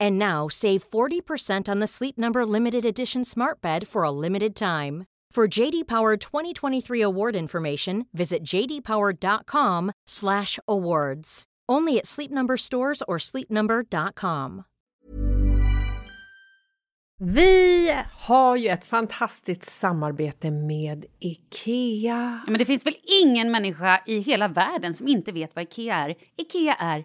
And now save 40% on the Sleep Number limited edition Smart Bed for a limited time. For JD Power 2023 award information, visit jdpower.com/awards. Only at Sleep Number stores or sleepnumber.com. Vi har ju ett fantastiskt samarbete med IKEA. Ja, men det finns väl ingen människa i hela världen som inte vet vad IKEA är. IKEA är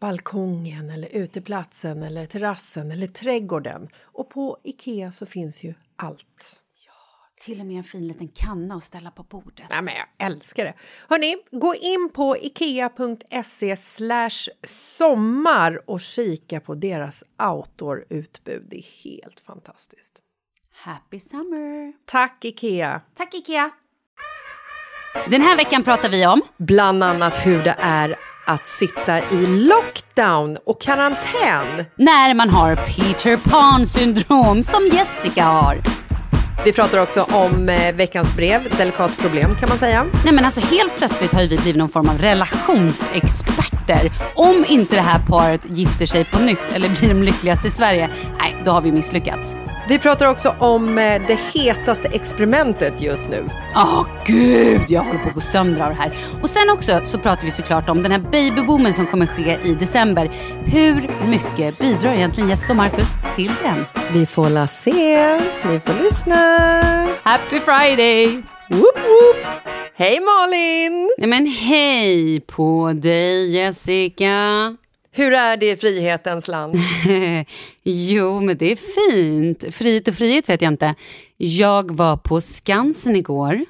balkongen eller uteplatsen eller terrassen eller trädgården. Och på Ikea så finns ju allt. Till och med en fin liten kanna att ställa på bordet. Ja, men jag älskar det. Hörni, gå in på ikea.se sommar och kika på deras outdoor-utbud. Det är helt fantastiskt. Happy summer! Tack, Ikea! Tack Ikea! Den här veckan pratar vi om... Bland annat hur det är att sitta i lockdown och karantän. När man har Peter Pan-syndrom som Jessica har. Vi pratar också om eh, veckans brev, delikat problem kan man säga. Nej men alltså helt plötsligt har ju vi blivit någon form av relationsexperter. Om inte det här paret gifter sig på nytt eller blir de lyckligaste i Sverige, nej då har vi misslyckats. Vi pratar också om eh, det hetaste experimentet just nu. Åh gud, jag håller på att gå sönder av det här. Och sen också så pratar vi såklart om den här babyboomen som kommer ske i december. Hur mycket bidrar egentligen Jessica och Marcus till den? Vi får la se, ni får lyssna. Happy Friday! Woop woop! Hej Malin! Nej men hej på dig Jessica! Hur är det i frihetens land? jo, men det är fint. Frihet och frihet vet jag inte. Jag var på Skansen igår.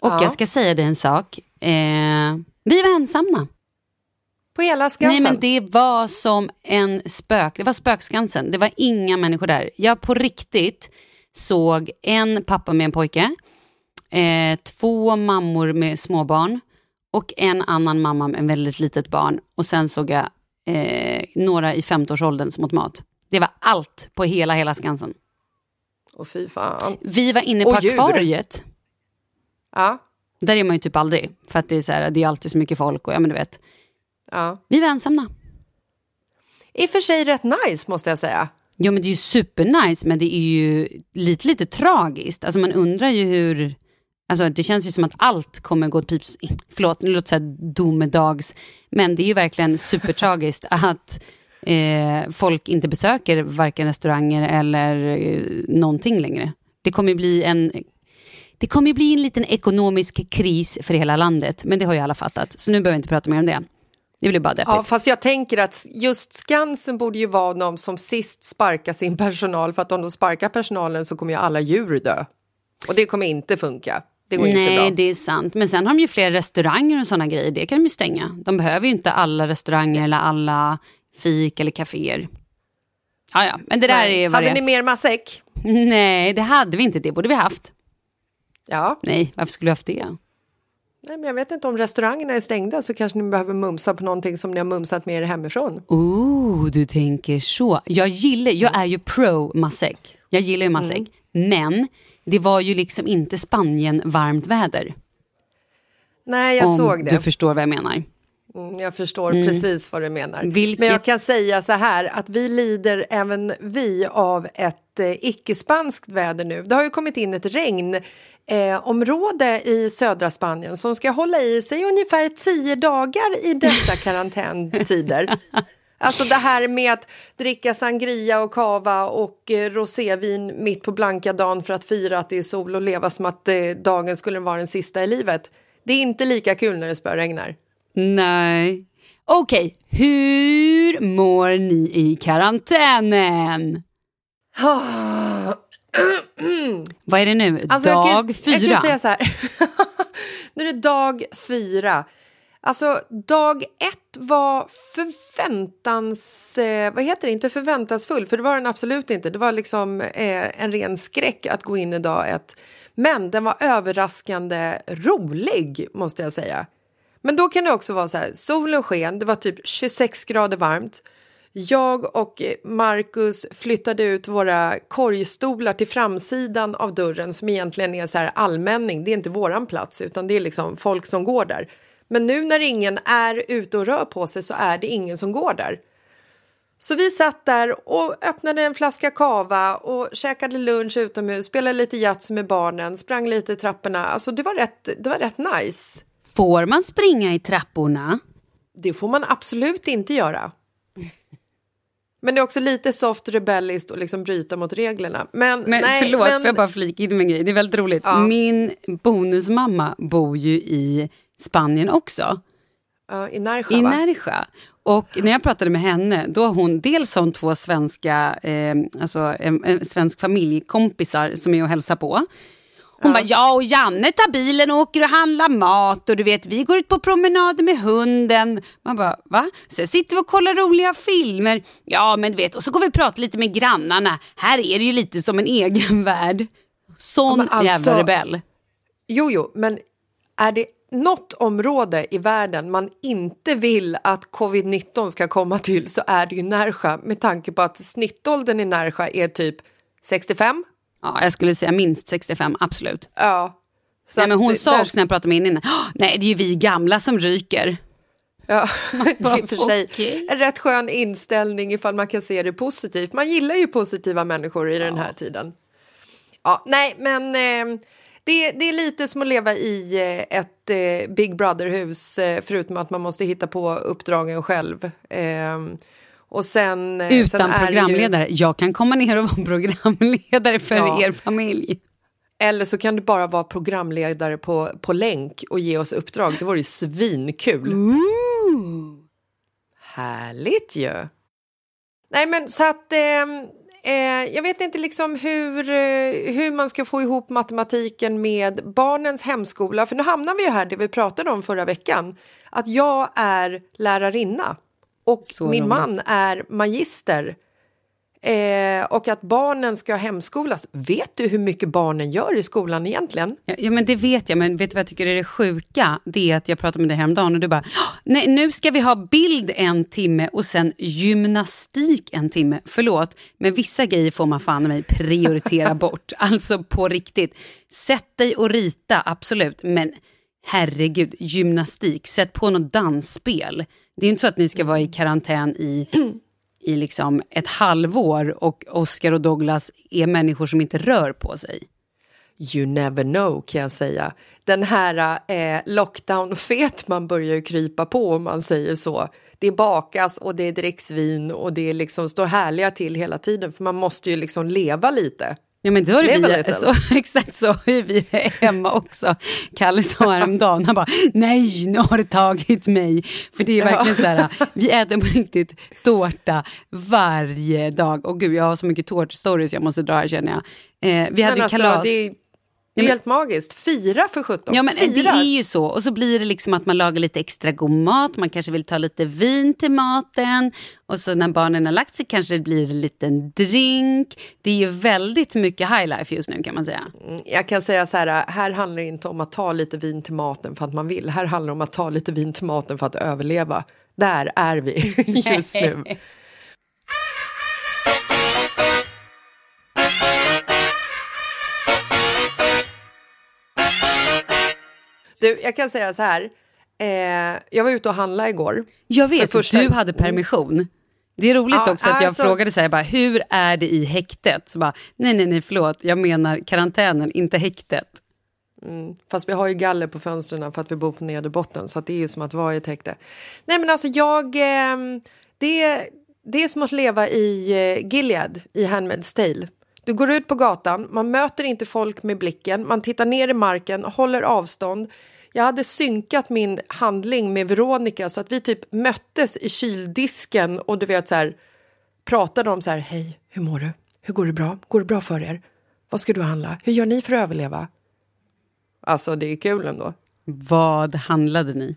Och Ja. jag ska säga dig en sak. Eh, vi var ensamma. På hela Skansen? Nej, men det var som en spök. Det var spökskansen. Det var inga människor där. Jag på riktigt såg en pappa med en pojke, eh, två mammor med småbarn och en annan mamma med en väldigt litet barn. Och sen såg jag eh, några i 50-årsåldern som åt mat. Det var allt på hela, hela Skansen. Och fy fan. Vi var inne Och på djur. akvariet. Ja. Där är man ju typ aldrig. För att det är, så här, det är alltid så mycket folk och ja men du vet. Ja. Vi var ensamma. I och för sig rätt nice måste jag säga. Jo men det är ju supernice men det är ju lite lite tragiskt. Alltså man undrar ju hur... Alltså det känns ju som att allt kommer gå åt pips... Förlåt, nu låter det så här domedags. Men det är ju verkligen supertragiskt att eh, folk inte besöker varken restauranger eller eh, någonting längre. Det kommer ju bli en... Det kommer ju bli en liten ekonomisk kris för hela landet, men det har ju alla fattat. Så nu behöver vi inte prata mer om det. Det blir bara deppigt. Ja, fast jag tänker att just Skansen borde ju vara de som sist sparkar sin personal för att om de sparkar personalen så kommer ju alla djur dö. Och det kommer inte funka. Det går Nej, inte bra. det är sant. Men sen har de ju fler restauranger och sådana grejer. Det kan de ju stänga. De behöver ju inte alla restauranger eller alla fik eller kaféer. Ja, ja, men det där Nej. är vad Hade ni mer matsäck? Nej, det hade vi inte. Det borde vi haft. Ja. Nej, varför skulle vi haft det? Nej, men jag vet inte om restaurangerna är stängda så kanske ni behöver mumsa på någonting som ni har mumsat med er hemifrån. Oh, du tänker så. Jag gillar, jag är ju pro matsäck. Jag gillar ju matsäck. Men det var ju liksom inte Spanien varmt väder. Nej, jag om såg det. du förstår vad jag menar. Mm, jag förstår precis vad du menar. Vilket- Men jag kan säga så här att vi lider även vi av ett eh, icke-spanskt väder nu. Det har ju kommit in ett regnområde eh, i södra Spanien som ska hålla i sig ungefär tio dagar i dessa karantäntider. Alltså det här med att dricka sangria och kava och eh, rosévin mitt på blanka dagen för att fira att det är sol och leva som att eh, dagen skulle vara den sista i livet. Det är inte lika kul när det spöregnar. Nej. Okej, hur mår ni i karantänen? Vad är det nu? Alltså, jag kan- Dag fyra? Jag kan säga så här. nu är det dag fyra. Alltså, dag ett var förväntans... Eh, vad heter det? Inte förväntansfull, för det var den absolut inte. Det var liksom eh, en ren skräck att gå in i dag ett. Men den var överraskande rolig, måste jag säga. Men då kan det också vara så här, solen sken, det var typ 26 grader varmt. Jag och eh, Marcus flyttade ut våra korgstolar till framsidan av dörren som egentligen är så här allmänning. Det är inte våran plats utan det är liksom folk som går där. Men nu när ingen är ute och rör på sig så är det ingen som går där. Så vi satt där och öppnade en flaska kava och käkade lunch utomhus, spelade lite Yatzy med barnen, sprang lite i trapporna. Alltså det var rätt, det var rätt nice. Får man springa i trapporna? Det får man absolut inte göra. Men det är också lite soft rebelliskt att liksom bryta mot reglerna. Men, Men nej, förlåt, men, får jag bara flika in med en grej? Det är väldigt roligt. Ja. Min bonusmamma bor ju i Spanien också. Ja, I Närsjö, I? Närsjö. Och när jag pratade med henne, då hon dels har hon två svenska, eh, alltså en, en svensk familjekompisar som är och hälsar på. Hon bara, ja och Janne tar bilen och åker och handlar mat och du vet vi går ut på promenader med hunden. Man bara, va? Sen sitter vi och kollar roliga filmer. Ja men du vet, och så går vi och pratar lite med grannarna. Här är det ju lite som en egen värld. Sån men alltså- jävla rebell. Jo, jo, men är det något område i världen man inte vill att covid-19 ska komma till så är det ju Närsjö med tanke på att snittåldern i Närsjö är typ 65. Ja, jag skulle säga minst 65, absolut. Ja. Så Nej, men hon sa också när jag pratade med henne innan, "Åh, nej det är ju vi gamla som ryker. Ja, det är för sig Okej. en rätt skön inställning ifall man kan se det positivt. Man gillar ju positiva människor i den här tiden. Ja, nej, men eh, det, det är lite som att leva i eh, ett eh, Big Brother-hus eh, förutom att man måste hitta på uppdragen själv. Eh, och sen, eh, sen Utan är det programledare. Jag kan komma ner och vara programledare för Ja. er familj. Ju, eller så kan du bara vara programledare på, på länk och ge oss uppdrag. Det vore ju svinkul. Härligt ju! Nej, men så att... ehm, Eh, jag vet inte liksom hur, eh, hur man ska få ihop matematiken med barnens hemskola. För nu hamnar vi ju här, det vi pratade om förra veckan. Att jag är lärarinna och Så min roligt. man är magister. Eh, och att barnen ska hemskolas. Vet du hur mycket barnen gör i skolan egentligen? Ja, ja, men det vet jag, men vet du vad jag tycker är det sjuka? Det är att jag pratade med dig häromdagen och du bara, "Åh, nej nu ska vi ha bild en timme och sen gymnastik en timme. Förlåt, men vissa grejer får man fan mig prioritera bort. Alltså på riktigt. Sätt dig och rita, absolut, men herregud, gymnastik, sätt på något dansspel. Det är inte så att ni ska vara i karantän i, i liksom ett halvår och Oscar och Douglas är människor som inte rör på sig. You never know kan jag säga. Den här eh, lockdown-fet man börjar ju krypa på om man säger så. Det bakas och det dricks vin och det liksom står härliga till hela tiden för man måste ju liksom leva lite. Ja men då är det vi, så, exakt så är vi hemma också. Kalle sa häromdagen, han bara nej nu har det tagit mig. För det är verkligen så här, vi äter på riktigt tårta varje dag. Och gud jag har så mycket tårtstories jag måste dra här känner jag. Eh, vi hade alltså, kalas. Det det är helt magiskt. Fira för sjutton. Ja, men Fira. det är ju så. Och så blir det liksom att man lagar lite extra god mat. Man kanske vill ta lite vin till maten. Och så när barnen har lagt sig kanske det blir en liten drink. Det är ju väldigt mycket high life just nu kan man säga. Mm, jag kan säga så här, här handlar det inte om att ta lite vin till maten för att man vill. Här handlar det om att ta lite vin till maten för att överleva. Där är vi just nu. Du, jag kan säga så här. Eh, jag var ute och handlade igår. Jag vet, första... du hade permission. Det är roligt ja, också att jag alltså... frågade så här, bara, hur är det i häktet? Så bara, nej, nej, nej, förlåt, jag menar karantänen, inte häktet. Mm, fast vi har ju galler på fönstren för att vi bor på nederbotten så det är ju som att vara i ett häkte. Nej men alltså jag, eh, det, det är som att leva i eh, Gilead i Handmaid's Tale. Du går ut på gatan, man möter inte folk med blicken, man tittar ner i marken, håller avstånd. Jag hade synkat min handling med Veronica så att vi typ möttes i kyldisken och du vet så här pratade om så här, hej, hur mår du? Hur går det bra? Går det bra för er? Vad ska du handla? Hur gör ni för att överleva? Alltså, det är kul ändå. Vad handlade ni?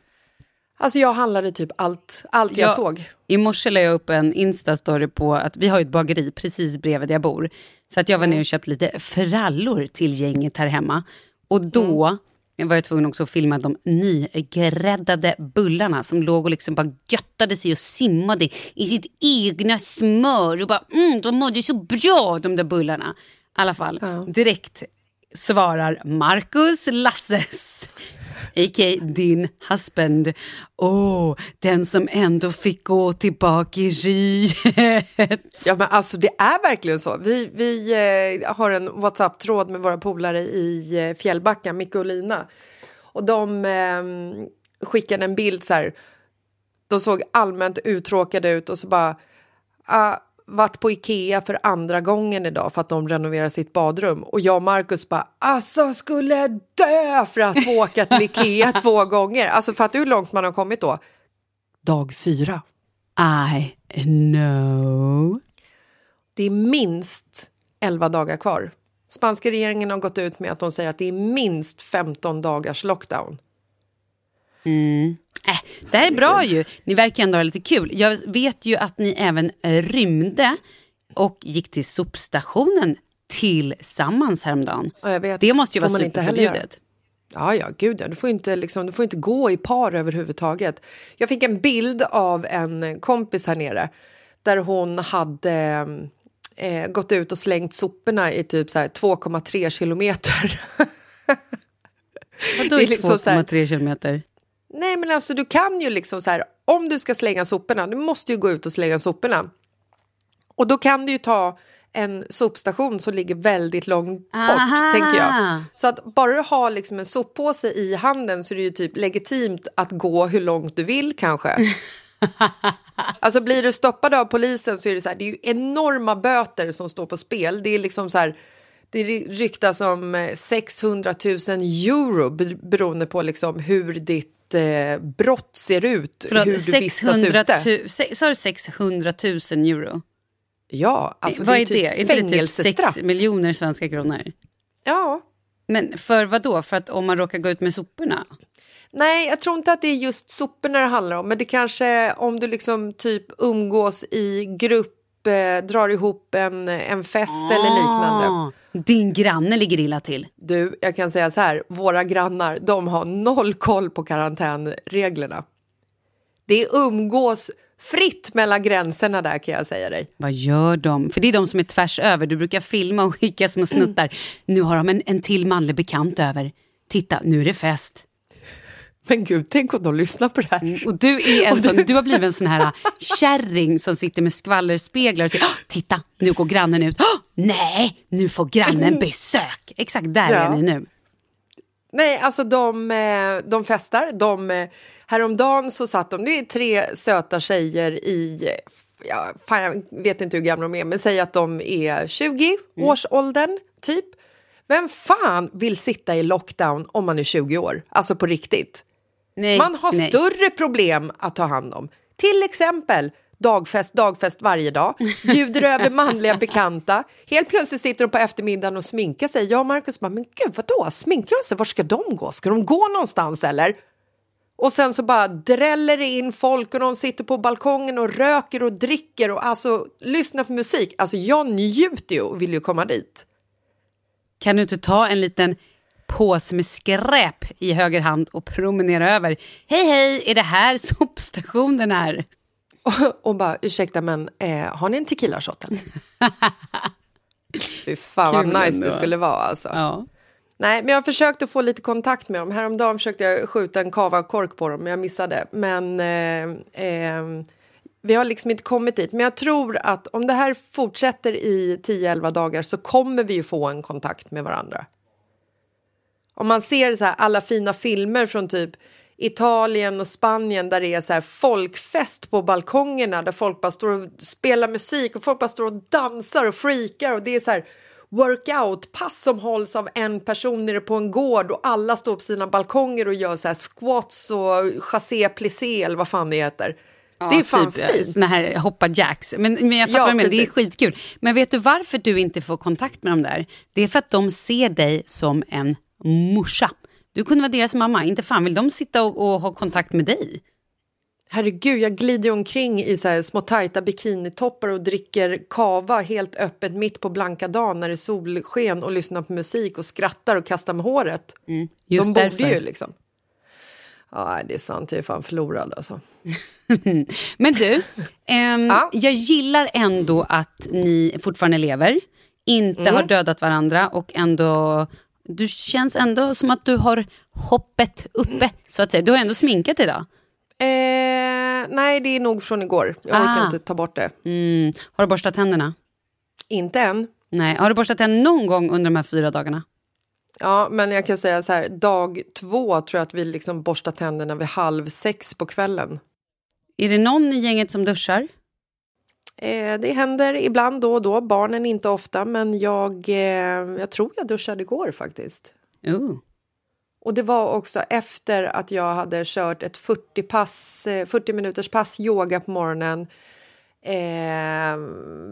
Alltså jag handlade typ allt, allt jag, jag såg. I morse la jag upp en Insta-story på att vi har ett bageri precis bredvid där jag bor. Så att jag var mm. nere och köpte lite frallor till gänget här hemma. Och då mm var jag tvungen också att filma de nygräddade bullarna som låg och liksom bara göttade sig och simmade i sitt egna smör. Och bara, mm, de mådde så bra de där bullarna. I alla fall, ja. direkt svarar Marcus Lasses a.k.a. din husband. Åh, oh, den som ändå fick gå tillbaka i riet. Ja, men alltså det är verkligen så. Vi, vi eh, har en WhatsApp-tråd med våra polare i eh, Fjällbacka, Micke och Lina. Och de eh, skickade en bild så här. De såg allmänt uttråkade ut och så bara... Uh, varit på Ikea för andra gången idag för att de renoverar sitt badrum. Och jag och Markus bara, alltså skulle dö för att få åka till Ikea två gånger. Alltså fattar du hur långt man har kommit då? Dag fyra. I know. Det är minst elva dagar kvar. Spanska regeringen har gått ut med att de säger att det är minst 15 dagars lockdown. Mm. Äh, det här är bra ju. Ni verkar ändå ha lite kul. Jag vet ju att ni även rymde och gick till sopstationen tillsammans häromdagen. Ja, vet, det måste ju vara superförbjudet. Ja, ja, gud ja. Du får, inte, liksom, du får inte gå i par överhuvudtaget. Jag fick en bild av en kompis här nere där hon hade eh, gått ut och slängt soporna i typ 2,3 kilometer. Vadå i liksom 2,3 kilometer? Nej, men alltså du kan ju liksom så här, om du ska slänga soporna, du måste ju gå ut och slänga soporna. Och då kan du ju ta en sopstation som ligger väldigt långt bort, Aha. tänker jag. Så att bara du har liksom en soppåse i handen så är det ju typ legitimt att gå hur långt du vill kanske. alltså blir du stoppad av polisen så är det så här, det är ju enorma böter som står på spel. Det är liksom så här, det ryktas om 600 000 euro beroende på liksom hur ditt eh, brott ser ut, Förlåt, hur du 600 vistas ute. Sa du 600 000 euro? Ja, alltså vad det är, typ det? Är det typ 6 miljoner svenska kronor? Ja. Men för vad då? För att om man råkar gå ut med soporna? Nej, jag tror inte att det är just soporna det handlar om. Men det kanske om du liksom typ umgås i grupp, eh, drar ihop en, en fest ah. eller liknande. Din granne ligger illa till. Du, jag kan säga så här, våra grannar, de har noll koll på karantänreglerna. Det umgås fritt mellan gränserna där kan jag säga dig. Vad gör de? För det är de som är tvärs över. Du brukar filma och skicka små snuttar. Mm. Nu har de en, en till manlig bekant över. Titta, nu är det fest. Men gud, tänk om de lyssnar på det här. Mm, och du, är en sån, du har blivit en sån här kärring som sitter med skvallerspeglar och tänker, "Åh, titta, nu går grannen ut. Åh, nej, nu får grannen besök. Exakt där Ja. är ni nu. Nej, alltså de, eh, de festar. De, eh, häromdagen så satt de, det är tre söta tjejer i, ja, fan, jag vet inte hur gamla de är, men säg att de är 20 årsåldern typ. Vem fan vill sitta i lockdown om man är 20 år? Alltså på riktigt. Nej, Man har nej. större problem att ta hand om. Till exempel dagfest, dagfest varje dag, bjuder över manliga bekanta. Helt plötsligt sitter de på eftermiddagen och sminkar sig. Jag och Marcus bara, men gud vadå, sminkar de sig? Var ska de gå? Ska de gå någonstans eller? Och sen så bara dräller det in folk och de sitter på balkongen och röker och dricker och alltså lyssnar på musik. Alltså jag njuter ju och vill ju komma dit. Kan du inte ta en liten påse med skräp i höger hand och promenera över? Hej hej, är det här sopstationen här? Och, och bara, ursäkta men eh, har ni en tequila shot eller? Fy fan Kul vad nice ändå. det skulle vara alltså. Ja. Nej, men jag har försökt att få lite kontakt med dem. Häromdagen försökte jag skjuta en kava-kork på dem, men jag missade. Men eh, eh, vi har liksom inte kommit dit. Men jag tror att om det här fortsätter i 10-11 dagar så kommer vi ju få en kontakt med varandra. Om man ser så här alla fina filmer från typ Italien och Spanien där det är så här folkfest på balkongerna där folk bara står och spelar musik och folk bara står och dansar och freakar och det är så här workout-pass som hålls av en person nere på en gård och alla står på sina balkonger och gör så här squats och chassé plissé eller vad fan det heter. det är fan typ, fint. Såna här hoppa jacks. Men, men jag fattar Ja, vad du menar, det är skitkul. Men vet du varför du inte får kontakt med dem där? Det är för att de ser dig som en morsa. Du kunde vara deras mamma, inte fan vill de sitta och, och ha kontakt med dig? Herregud, jag glider omkring i så här små tajta bikinitoppar och dricker kava helt öppet mitt på blanka dagen när det är solsken och lyssnar på musik och skrattar och kastar med håret. Just De borde därför. ju liksom. Ja, det är sant. Jag är fan förlorad alltså. Men du, ehm, Ja. jag gillar ändå att ni fortfarande lever, inte Mm. har dödat varandra och ändå... Du känns ändå som att du har hoppet uppe, så att säga. Du har ändå sminkat idag. Eh, nej, det är nog från igår. Jag orkar Ah. inte ta bort det. Mm. Har du borstat tänderna? Inte än. Nej. Har du borstat tänderna någon gång under de här fyra dagarna? Ja, men jag kan säga så här, dag två tror jag att vi liksom borstar tänderna vid halv sex på kvällen. Är det någon i gänget som duschar? Eh, det händer ibland då och då, barnen inte ofta, men jag, eh, jag tror jag duschade igår faktiskt. Oh. Och det var också efter att jag hade kört ett 40, pass, eh, 40 minuters pass yoga på morgonen. Eh,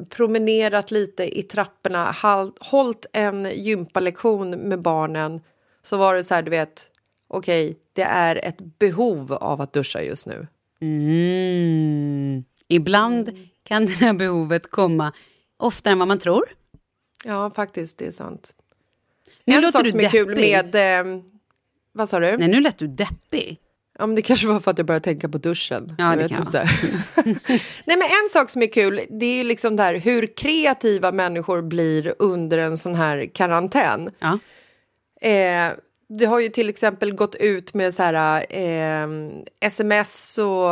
promenerat lite i trapporna, hållit en gympalektion med barnen. Så var det så här, du vet, okej, det är ett behov av att duscha just nu. Mm. Ibland kan det här behovet komma oftare än vad man tror. Ja, faktiskt, det är sant. Nu en låter sak du som är kul deppig. med... Eh, vad sa du? Nej, nu lät du deppig. Ja, men det kanske var för att jag började tänka på duschen. Ja, jag det vet kan inte. Nej, men en sak som är kul, det är ju liksom där hur kreativa människor blir under en sån här karantän. Ja. Eh, det har ju till exempel gått ut med så här, eh, sms och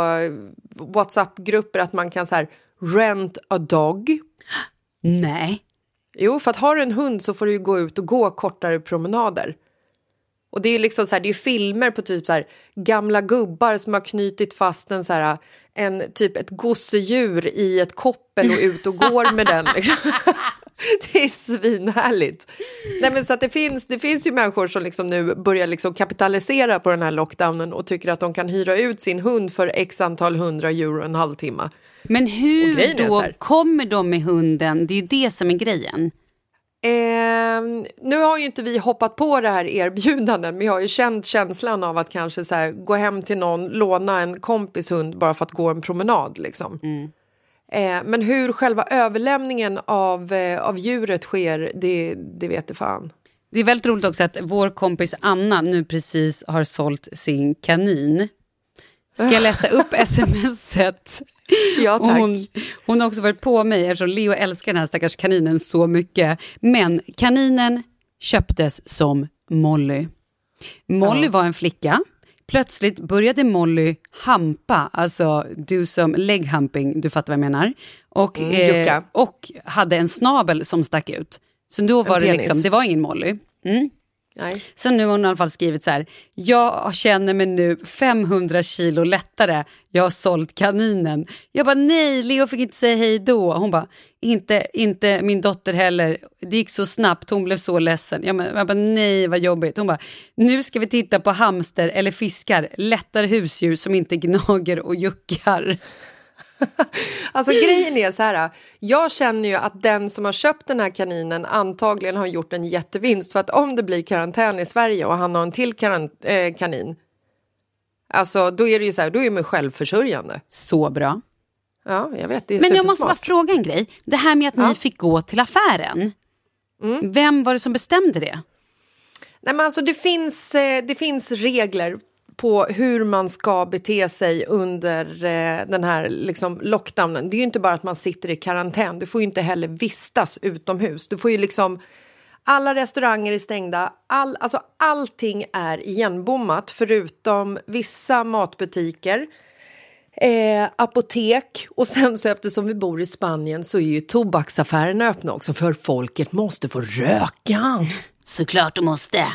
Whatsapp-grupper att man kan så här rent a dog. Nej. Jo, för att har du en hund så får du gå ut och gå kortare promenader. Och det är liksom så här, det är filmer på typ så här gamla gubbar som har knutit fast en så här en typ ett gosedjur i ett koppel och ut och går med den. Liksom. Det är svinhärligt. Nej, men så att det, finns, det finns ju människor som liksom nu börjar liksom kapitalisera på den här lockdownen och tycker att de kan hyra ut sin hund för x antal hundra euro en halvtimme. Men hur då kommer de med hunden? Det är ju det som är grejen. Eh, nu har ju inte vi hoppat på det här erbjudandet men jag har ju känt känslan av att kanske så här, gå hem till någon, låna en kompis hund bara för att gå en promenad. Liksom. Eh, men hur själva överlämningen av, eh, av djuret sker, det, det vet det fan. Det är väldigt roligt också att vår kompis Anna nu precis har sålt sin kanin. Ska jag läsa upp smset? Ja, tack. hon, hon har också varit på mig eftersom Leo älskar den här stackars kaninen så mycket. Men kaninen köptes som Molly. Molly Ja. var en flicka, Plötsligt började Molly hampa, alltså do some leg humping, du fattar vad jag menar. Och, Mm, eh, och hade en snabel som stack ut. Så då var det penis. liksom, det var ingen Molly. Mm. Nej. Så nu har hon i alla fall skrivit så här. Jag känner mig nu 500 kilo lättare. Jag har sålt kaninen. Jag bara nej, Leo fick inte säga hej då. Hon bara inte, inte min dotter heller. Det gick så snabbt, hon blev så ledsen. Jag bara, jag bara nej vad jobbigt. Hon bara nu ska vi titta på hamster eller fiskar. Lättare husdjur som inte gnager och juckar. Alltså grejen är så här, jag känner ju att den som har köpt den här kaninen antagligen har gjort en jättevinst för att om det blir karantän i Sverige och han har en till eh, kanin, alltså då är det ju så här, då är man självförsörjande. Så bra. Ja, jag vet, det är Men jag måste bara fråga en grej. Det här med att Ja. ni fick gå till affären. Vem var det som bestämde det? Nej, men alltså det finns, eh, det finns regler på hur man ska bete sig under eh, den här liksom, lockdownen. Det är ju inte bara att man sitter i karantän, du får ju inte heller vistas utomhus. Du får ju liksom... Alla restauranger är stängda, all, alltså allting är igenbommat förutom vissa matbutiker, eh, apotek och sen så eftersom vi bor i Spanien så är ju tobaksaffärerna öppna också för folket måste få röka. Såklart du måste.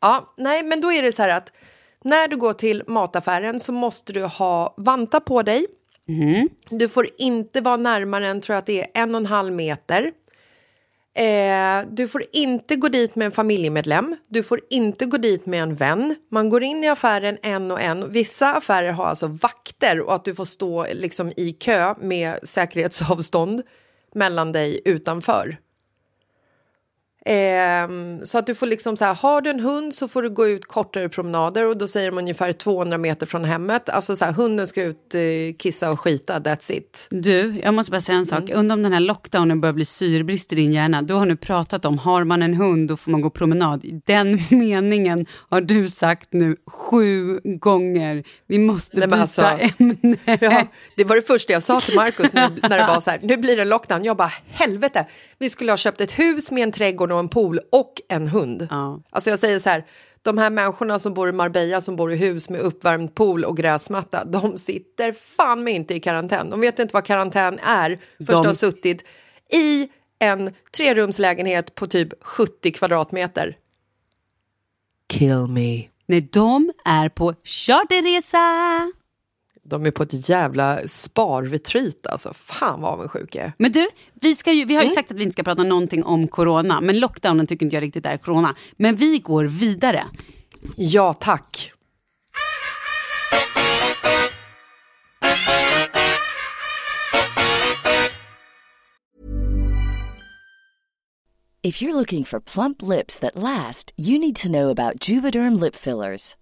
Ja, nej, men då är det så här att när du går till mataffären så måste du ha vantar på dig. Du får inte vara närmare än tror jag att det är en och en halv meter. Eh, du får inte gå dit med en familjemedlem. Du får inte gå dit med en vän. Man går in i affären en och en. Vissa affärer har alltså vakter och att du får stå liksom i kö med säkerhetsavstånd mellan dig utanför. Ehm, så att du får liksom så här, har du en hund så får du gå ut kortare promenader och då säger de ungefär 200 meter från hemmet. Alltså så här, hunden ska ut, eh, kissa och skita, that's it. Du, jag måste bara säga en sak. Mm. Undrar om den här lockdownen börjar bli syrbrist i din hjärna. Du har nu pratat om, har man en hund då får man gå promenad. Den meningen har du sagt nu sju gånger. Vi måste Nej, byta alltså- ämne. Ja, det var det första jag sa till Markus när, när det var så här, nu blir det lockdown. Jag bara, helvete, vi skulle ha köpt ett hus med en trädgård och en pool och en hund. Ja. Alltså jag säger så här, de här människorna som bor i Marbella som bor i hus med uppvärmd pool och gräsmatta, de sitter fan med inte i karantän. De vet inte vad karantän är först De- de har suttit i en trerumslägenhet på typ 70 kvadratmeter. Kill me. Nej, de är på charterresa. De är på ett jävla sparretreat alltså. Fan vad avundsjuk jag är. Men du, vi, ska ju, vi har Mm. ju sagt att vi inte ska prata någonting om corona, men lockdownen tycker inte jag riktigt är corona. Men vi går vidare. Ja tack. If you're looking for plump lips that last, you need to know about Juvederm lip fillers.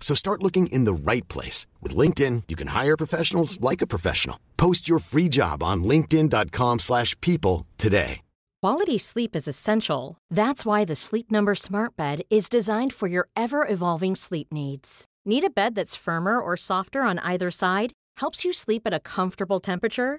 So start looking in the right place. With LinkedIn, you can hire professionals like a professional. Post your free job on linkedin.com/people slash people today. Quality sleep is essential. That's why the Sleep Number Smart Bed is designed for your ever evolving sleep needs. Need a bed that's firmer or softer on either side? helps you sleep at a comfortable temperature,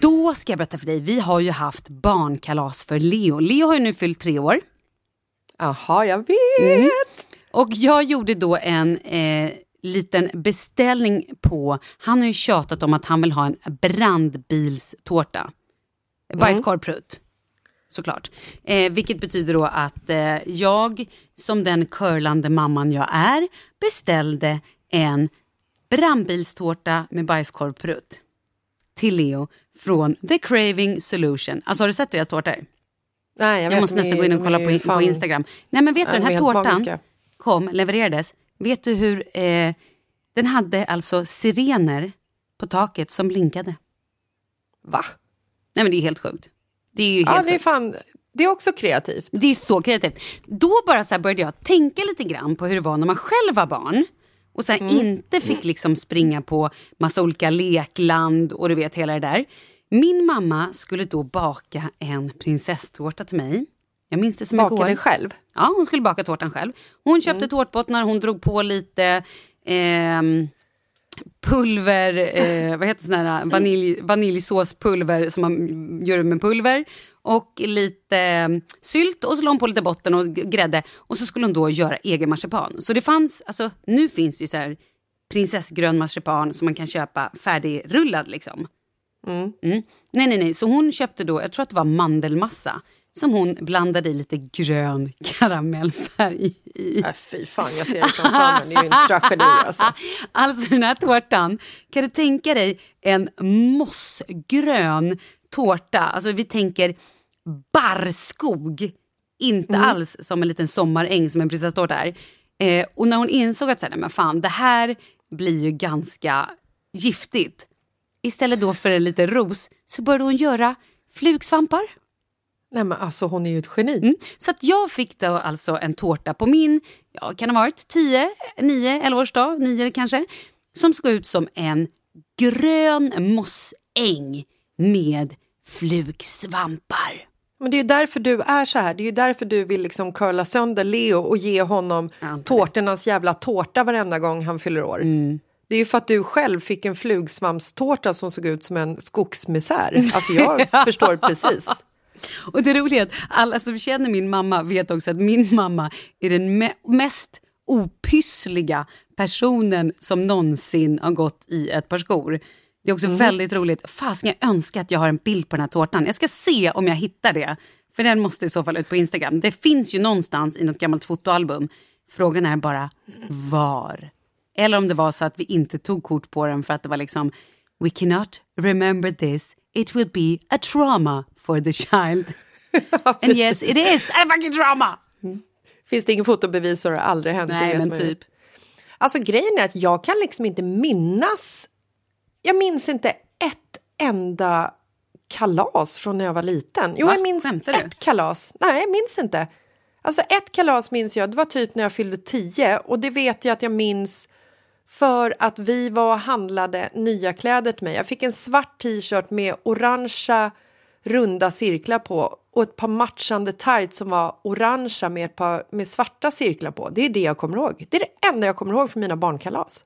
Då ska jag berätta för dig, vi har ju haft barnkalas för Leo. Leo har ju nu fyllt tre år. Jaha, jag vet! Och jag gjorde då en eh, liten beställning på, han har ju tjatat om att han vill ha en brandbilstårta. Bajskorvprutt. Såklart. Eh, vilket betyder då att eh, jag, som den curlande mamman jag är, beställde en brandbilstårta med bajskorvprutt till Leo från The Craving Solution. Alltså har du sett deras tårtor? Nej, jag, Jag måste nästan gå in och kolla på, på Instagram. Nej men vet du, Ja, den de är här tårtan magiska. kom, levererades. Vet du hur, eh, den hade alltså sirener på taket som blinkade. Va? Nej men det är helt sjukt. Det är ju Ja, helt det är fan... Det är också kreativt. Det är så kreativt. Då bara så började jag tänka lite grann på hur det var när man själv var barn. Och så här Mm. inte fick liksom springa på massa olika lekland och du vet hela det där. Min mamma skulle då baka en prinsesstårta till mig. Jag minns det som igår. Bakade själv. Ja, hon skulle baka tårtan själv. Hon köpte Mm. tårtbottnar, hon drog på lite ehm, pulver, eh, vad heter sån här vanilj, vaniljsåspulver som man gör med pulver. Och lite eh, sylt och så la hon på lite botten och grädde. Och så skulle hon då göra egen marsipan. Så det fanns, alltså nu finns ju så här prinsessgrön marsipan som man kan köpa färdigrullad liksom. Mm. Nej, nej, nej. Så hon köpte då, jag tror att det var mandelmassa, som hon blandade i lite grön karamellfärg i. Äh, fy fan, jag ser det framför mig. Det är ju en tragedi alltså. Alltså den här tårtan, kan du tänka dig en mossgrön tårta? Alltså vi tänker barrskog, inte Mm. alls som en liten sommaräng som en prinsesstårta är. Eh, och när hon insåg att så här, men fan, det här blir ju ganska giftigt. Istället då för en liten ros så började hon göra flugsvampar. Nej men alltså hon är ju ett geni. Mm. Så att jag fick då alltså en tårta på min, ja kan det ha varit 10, 9, 11 årsdag, 9 kanske, som såg ut som en grön mossäng med flugsvampar. Men det är ju därför du är så här. Det är ju därför du vill liksom curla sönder Leo och ge honom tårtornas jävla tårta varenda gång han fyller år. Mm. Det är ju för att du själv fick en flugsvampstårta som såg ut som en skogsmisär. Alltså jag förstår precis. Och det roliga är att alla som känner min mamma vet också att min mamma är den me- mest opyssliga personen som någonsin har gått i ett par skor. Det är också väldigt roligt. Fasen, jag önskar att jag har en bild på den här tårtan. Jag ska se om jag hittar det. För den måste i så fall ut på Instagram. Det finns ju någonstans i något gammalt fotoalbum. Frågan är bara var. Eller om det var så att vi inte tog kort på den för att det var liksom We cannot remember this. It will be a trauma for the child. And yes, it is a fucking trauma! Finns det ingen fotobevis så har det aldrig hänt. Nej, men typ. Alltså grejen är att jag kan liksom inte minnas... Jag minns inte ett enda kalas från när jag var liten. Jo, Va? jag minns Skämtar du? ett kalas. Nej, jag minns inte. Alltså ett kalas minns jag, det var typ när jag fyllde tio och det vet jag att jag minns för att vi var och handlade nya kläder till mig. Jag fick en svart t-shirt med orangea runda cirklar på och ett par matchande tights som var orangea med ett par med svarta cirklar på. Det är det jag kommer ihåg. Det är det enda jag kommer ihåg från mina barnkalas.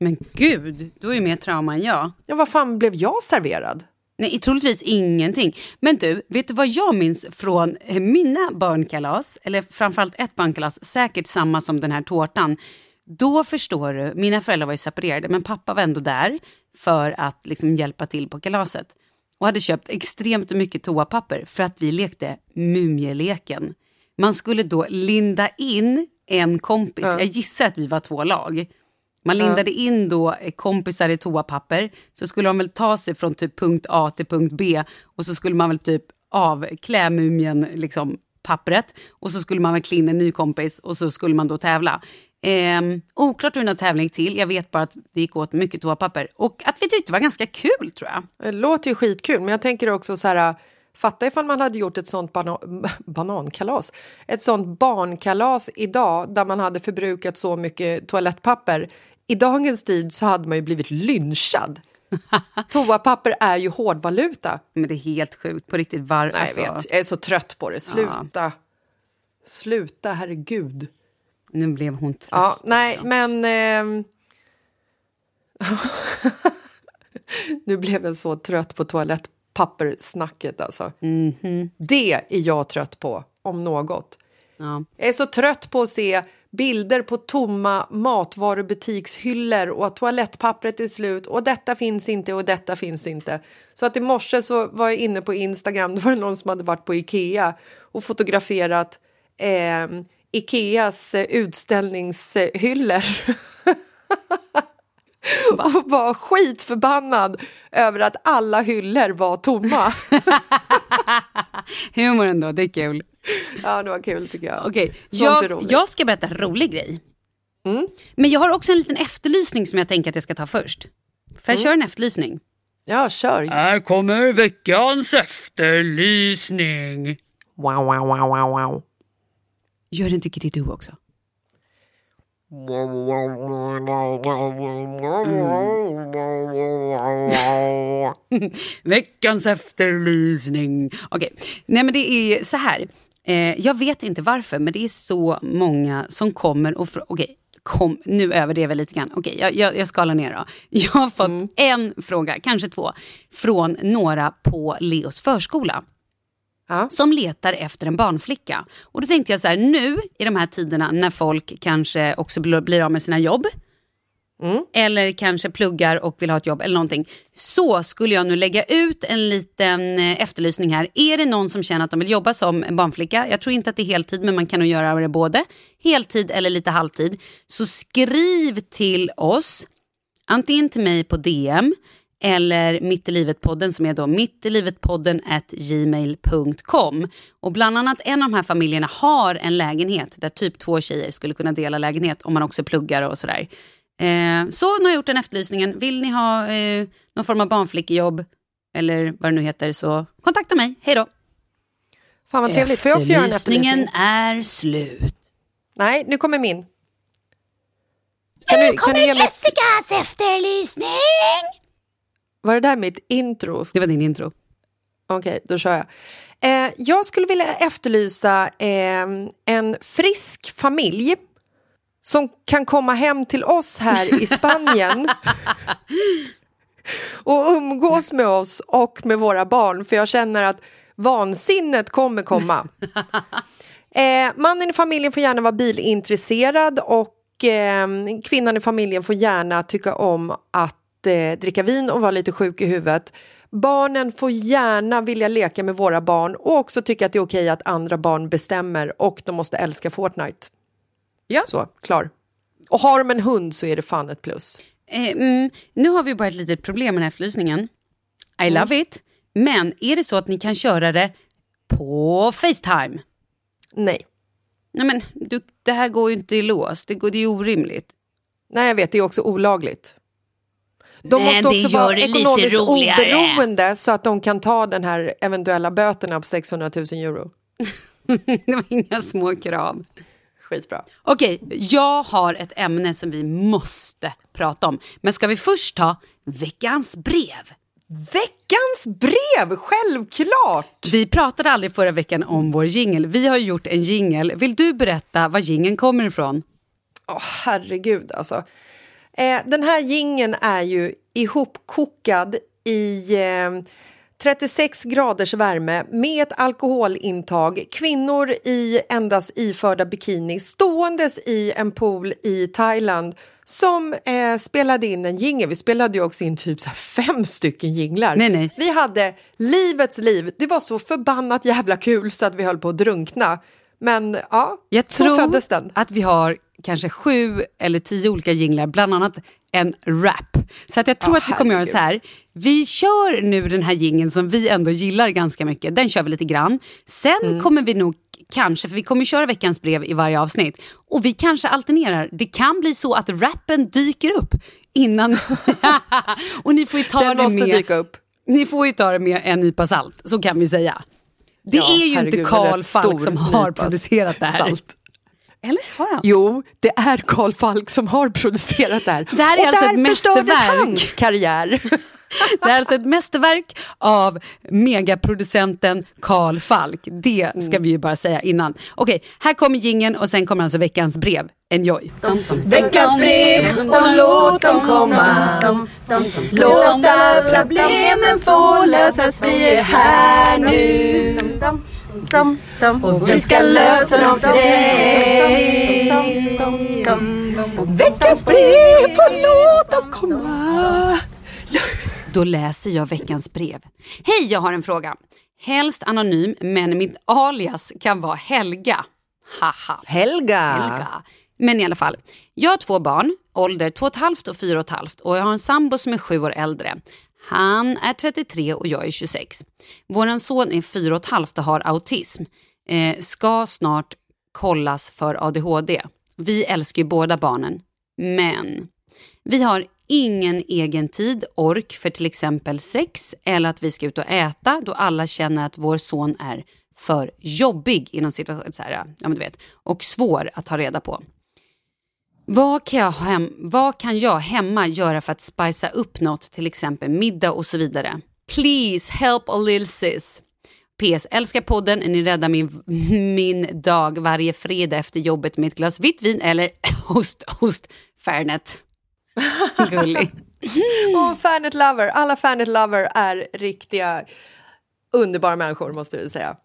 Men gud, du är ju mer trauma än jag. Ja, vad fan blev jag serverad? Nej, troligtvis ingenting. Men du, vet du vad jag minns från eh, mina barnkalas? Eller framförallt ett barnkalas, säkert samma som den här tårtan. Då förstår du, mina föräldrar var ju separerade, men pappa var ändå där för att liksom hjälpa till på kalaset. Och hade köpt extremt mycket toapapper för att vi lekte mumieleken. Man skulle då linda in en kompis, jag gissar att vi var två lag. Man lindade in då kompisar i toapapper, så skulle de väl ta sig från typ punkt A till punkt B och så skulle man väl typ avklä mumien, liksom pappret och så skulle man väl klä in en ny kompis och så skulle man då tävla. Ehm, oklart hur den här tävlingen gick till. Jag vet bara att det gick åt mycket toapapper. Och att vi tyckte det var ganska kul tror jag. Det låter ju skitkul, men jag tänker också så här... Fatta ifall man hade gjort ett sånt bana banankalas. Ett sånt barnkalas idag där man hade förbrukat så mycket toalettpapper. I dagens tid så hade man ju blivit lynchad. Toapapper är ju hårdvaluta. Men det är helt sjukt. På riktigt. Var, Nej, alltså, jag vet. Jag är så trött på det. Sluta. Sluta, herregud. Nu blev hon trött. Ja, nej, men... ehm, nu blev jag så trött på toalettpappersnacket, alltså. Det är jag trött på, om något. Ja. Jag är så trött på att se bilder på tomma matvarubutikshyllor och att toalettpappret är slut och detta finns inte och detta finns inte. Så att i morse så var jag inne på Instagram, då var det någon som hade varit på Ikea och fotograferat eh, Ikeas eh, utställningshyllor. och var skitförbannad över att alla hyllor var tomma. Humor ändå, det är kul. ja, det var kul tycker jag. Okej, är jag, jag ska berätta en rolig grej. Men jag har också en liten efterlysning som jag tänker att jag ska ta först. Får jag köra en efterlysning? Ja, kör. Här kommer veckans efterlysning. Wow, wow, wow, wow, wow. Gör Tickety du också. Veckans efterlysning. Okej, nej men det är så här. Eh, jag vet inte varför, men det är så många som kommer och frågar. Okej, kom, nu överdrev jag lite grann. Okej, jag, jag, jag skalar ner då. Jag har fått en fråga, kanske två, från några på Leos förskola. Ja. som letar efter en barnflicka. Och då tänkte jag så här, nu i de här tiderna när folk kanske också blir av med sina jobb, eller kanske pluggar och vill ha ett jobb eller någonting, så skulle jag nu lägga ut en liten eh, efterlysning här. Är det någon som känner att de vill jobba som en barnflicka, jag tror inte att det är heltid men man kan nog göra det både heltid eller lite halvtid, så skriv till oss, antingen till mig på DM eller Mitt i livet-podden som är då mittilivetpodden gmail.com. Och bland annat en av de här familjerna har en lägenhet där typ två tjejer skulle kunna dela lägenhet om man också pluggar och sådär. Eh, så nu har jag gjort den efterlysningen. Vill ni ha eh, någon form av barnflickejobb eller vad det nu heter så kontakta mig. Hej då! Fan vad trevligt. Får jag också göra en efterlysning? Är slut. Nej, nu kommer min. Kan du, kan du ge mig... Jessicas efterlysning! Var det där mitt intro? Det var din intro. Okej, då kör jag. Eh, jag skulle vilja efterlysa eh, en frisk familj som kan komma hem till oss här i Spanien och umgås med oss och med våra barn för jag känner att vansinnet kommer komma. Eh, mannen i familjen får gärna vara bilintresserad och eh, kvinnan i familjen får gärna tycka om att eh, dricka vin och vara lite sjuk i huvudet. Barnen får gärna vilja leka med våra barn och också tycka att det är okej att andra barn bestämmer och de måste älska Fortnite. Ja. Så, klar. Och har de en hund så är det fan ett plus. Eh, mm, nu har vi bara ett litet problem med den här efterlysningen. I love it. Men är det så att ni kan köra det på Facetime? Nej. Nej men du, det här går ju inte i lås, det, går, det är orimligt. Nej, jag vet, det är också olagligt. De Men måste också vara ekonomiskt oberoende så att de kan ta den här eventuella böterna på 600 000 euro. det var inga små krav. Skitbra. Okej, jag har ett ämne som vi måste prata om. Men ska vi först ta veckans brev? Veckans brev, självklart! Vi pratade aldrig förra veckan om vår jingel. Vi har gjort en jingel. Vill du berätta var jingeln kommer ifrån? Åh, herregud alltså. Eh, den här gingen är ju ihopkokad i eh, 36 graders värme med ett alkoholintag, kvinnor i endast iförda bikini ståendes i en pool i Thailand som eh, spelade in en jingel. Vi spelade ju också in typ så fem stycken jinglar. Nej, nej. Vi hade livets liv. Det var så förbannat jävla kul så att vi höll på att drunkna. Men ja, Jag så tror föddes den. att vi har kanske sju eller tio olika jinglar, bland annat en rap. Så att jag tror Ja, att vi kommer göra så här. Vi kör nu den här jingeln som vi ändå gillar ganska mycket. Den kör vi lite grann. Sen Mm. kommer vi nog kanske, för vi kommer köra veckans brev i varje avsnitt, och vi kanske alternerar. Det kan bli så att rappen dyker upp innan... och ni får ju ta Den det måste med... dyka upp. Ni får ju ta det med en nypa salt, så kan vi säga. Det Ja, är ju herregud, inte Karl Falk som har producerat det här. salt. Eller har han? Jo, det är Karl Falk som har producerat det här. Det här är och alltså ett där mästerverk. hans karriär. Det är alltså ett mästerverk av megaproducenten Karl Falk. Det ska vi ju bara säga innan. Okej, här kommer gingen och sen kommer alltså veckans brev. Enjoy! Veckans brev och låt dem komma. Låta problemen få lösas, vi är här nu. Och vi ska lösa dem för dig. Veckans brev och låt dem komma. Då läser jag veckans brev. Hej, jag har en fråga. Helst anonym, men mitt alias kan vara Helga. Haha. Helga. Helga. Men i alla fall, jag har två barn, ålder 2,5 och 4,5 och jag har en sambo som är sju år äldre. Han är 33 och jag är 26. Vår son är 4,5 och har autism. Eh, ska snart kollas för ADHD. Vi älskar ju båda barnen. Men vi har ingen egen tid, ork för till exempel sex eller att vi ska ut och äta då alla känner att vår son är för jobbig inom situation, så här, ja, men du vet, och svår att ta reda på. Vad kan, jag hem, vad kan jag hemma göra för att spicea upp något, till exempel middag och så vidare? Please help a little sis. PS. Älskar podden. Ni räddar min, min dag varje fredag efter jobbet med ett glas vitt vin eller host, host, Fernet. Gullig. Och Fanet Lover, alla Fanet Lover är riktiga underbara människor måste vi säga.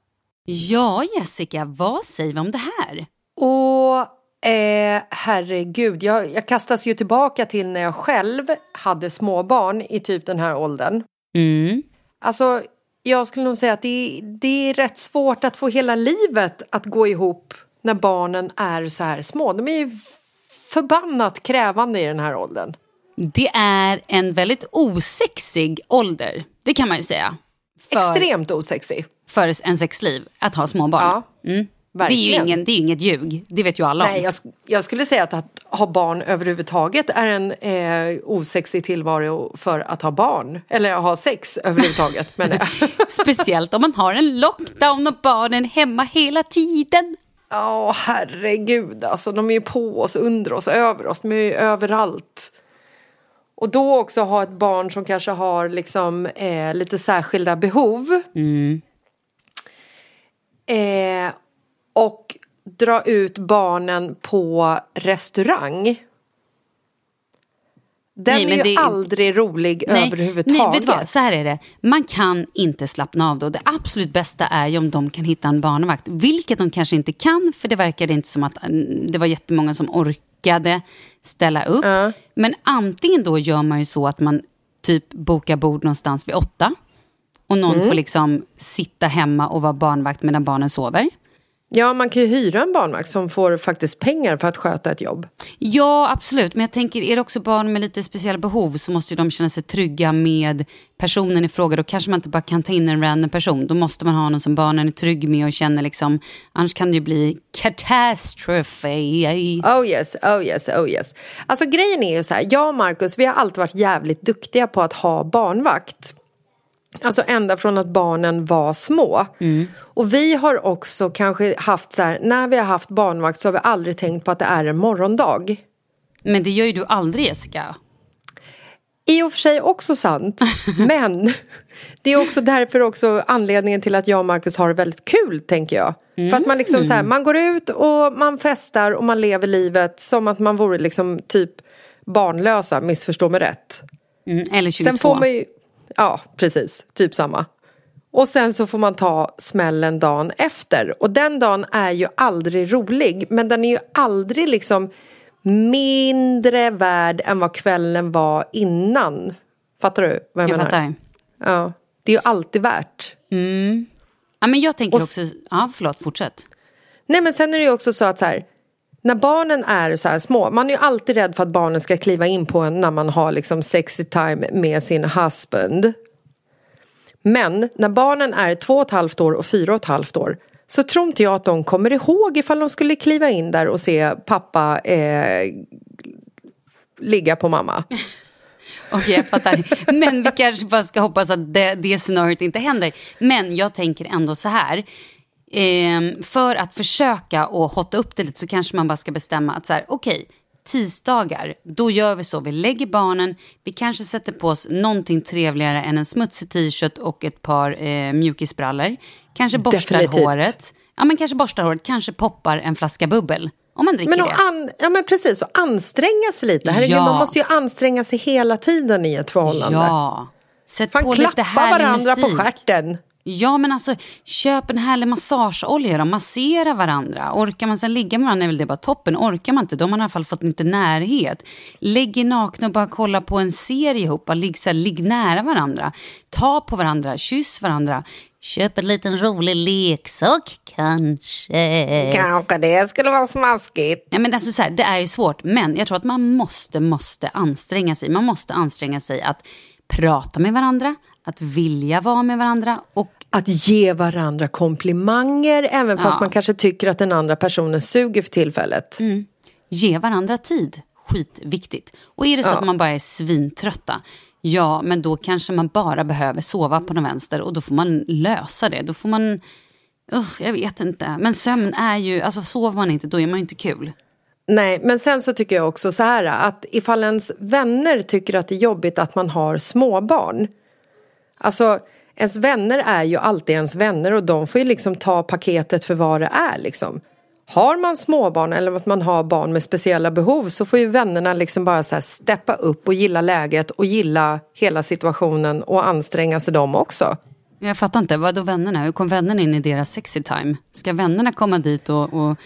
Ja, Jessica, vad säger vi om det här? Och eh, herregud, jag, jag kastas ju tillbaka till när jag själv hade småbarn i typ den här åldern. Mm. Alltså, jag skulle nog säga att det, det är rätt svårt att få hela livet att gå ihop när barnen är så här små. De är ju förbannat krävande i den här åldern. Det är en väldigt osexig ålder, det kan man ju säga. För, Extremt osexig. för en sexliv, att ha småbarn. Ja, mm. Det, är ju verkligen. ingen, det är inget ljug, det vet ju alla om. Nej, jag, sk- jag skulle säga att, att ha barn överhuvudtaget är en eh, osexig tillvaro för att ha barn. Eller ha sex överhuvudtaget, jag. Speciellt om man har en lockdown och barnen hemma hela tiden. Ja, herregud. Alltså, de är ju på oss, under oss, över oss. De är ju överallt. Och då också ha ett barn som kanske har liksom, eh, lite särskilda behov. Eh, och dra ut barnen på restaurang. Den Nej, är ju det- aldrig rolig Nej, överhuvudtaget. nej, vet du vad? Så här är det. Man kan inte slappna av då. Det absolut bästa är ju om de kan hitta en barnvakt. Vilket de kanske inte kan, för det verkade inte som att mm, det var jättemånga som orkade ställa upp. Ja. Men antingen då gör man ju så att man typ bokar bord någonstans vid åtta. Och någon Mm. får liksom sitta hemma och vara barnvakt medan barnen sover. Ja, man kan ju hyra en barnvakt som får faktiskt pengar för att sköta ett jobb. Ja, absolut. Men jag tänker, är det också barn med lite speciella behov så måste ju de känna sig trygga med personen i fråga. Då kanske man inte bara kan ta in en random person. Då måste man ha någon som barnen är trygg med och känner liksom, annars kan det ju bli katastrofe. Oh yes, oh yes, oh yes. Alltså grejen är ju så här, jag och Marcus vi har alltid varit jävligt duktiga på att ha barnvakt. Alltså ända från att barnen var små. Och vi har också kanske haft så här, när vi har haft barnvakt så har vi aldrig tänkt på att det är en morgondag. Men det gör ju du aldrig Jessica. I och för sig också sant, men det är också därför också anledningen till att jag och Marcus har det väldigt kul, tänker jag. För att man liksom så här, man går ut och man festar och man lever livet som att man vore liksom typ barnlösa, missförstå mig rätt. Mm, eller 22. Sen får man ju, ja precis, typ samma. Och sen så får man ta smällen dagen efter. Och den dagen är ju aldrig rolig, men den är ju aldrig liksom mindre värd än vad kvällen var innan. Fattar du vad jag, jag menar? fattar. Ja, det är ju alltid värt. Ja, men jag tänker Och också, ja förlåt, fortsätt. Nej men sen är det ju också så att så här, när barnen är så här små, man är ju alltid rädd för att barnen ska kliva in på en när man har liksom sexy time med sin husband. Men när barnen är två och ett halvt år och fyra och ett halvt år, så tror inte jag att de kommer ihåg ifall de skulle kliva in där och se pappa eh, ligga på mamma. Okej, jag fattar. Men vi kanske bara ska hoppas att det, det scenariot inte händer. Men jag tänker ändå så här. Eh, för att försöka och hotta upp det lite så kanske man bara ska bestämma att så här, okej, tisdagar, då gör vi så. Vi lägger barnen, vi kanske sätter på oss någonting trevligare än en smutsig t-shirt och ett par eh, mjukisbrallor. Kanske borstar Definitivt. håret. Ja, men kanske borstar håret, kanske poppar en flaska bubbel. Om man dricker Men, det. an, ja, men precis, och anstränga sig lite. Herregud, Ja. man måste ju anstränga sig hela tiden i ett förhållande. Ja. Sätt Fan, på lite klappa härlig varandra musik. på stjärten. Ja, men alltså köp en härlig massageolja då, massera varandra. Orkar man sen ligga med varandra är väl det bara toppen. Orkar man inte, då har man i alla fall fått lite närhet. Lägg er nakna och bara kolla på en serie ihop. Ligg, så här, ligg nära varandra. Ta på varandra, kyss varandra. Köp en liten rolig leksak kanske. Kanske det skulle vara smaskigt. Ja, men alltså så här, det är ju svårt, men jag tror att man måste, måste anstränga sig. Man måste anstränga sig att prata med varandra, att vilja vara med varandra och Att ge varandra komplimanger även fast Ja. man kanske tycker att den andra personen suger för tillfället. ge varandra tid. Skitviktigt. Och är det så Ja. att man bara är svintrötta, ja, men då kanske man bara behöver sova på den vänster och då får man lösa det. Då får man, uh, jag vet inte, men sömn är ju, alltså sover man inte då är man ju inte kul. Nej, men sen så tycker jag också så här att ifall ens vänner tycker att det är jobbigt att man har småbarn. Alltså, ens vänner är ju alltid ens vänner och de får ju liksom ta paketet för vad det är liksom. Har man småbarn eller att man har barn med speciella behov så får ju vännerna liksom bara så här steppa upp och gilla läget och gilla hela situationen och anstränga sig de också. Jag fattar inte, vad då vännerna? Hur kom vännerna in i deras sexy time? Ska vännerna komma dit och, och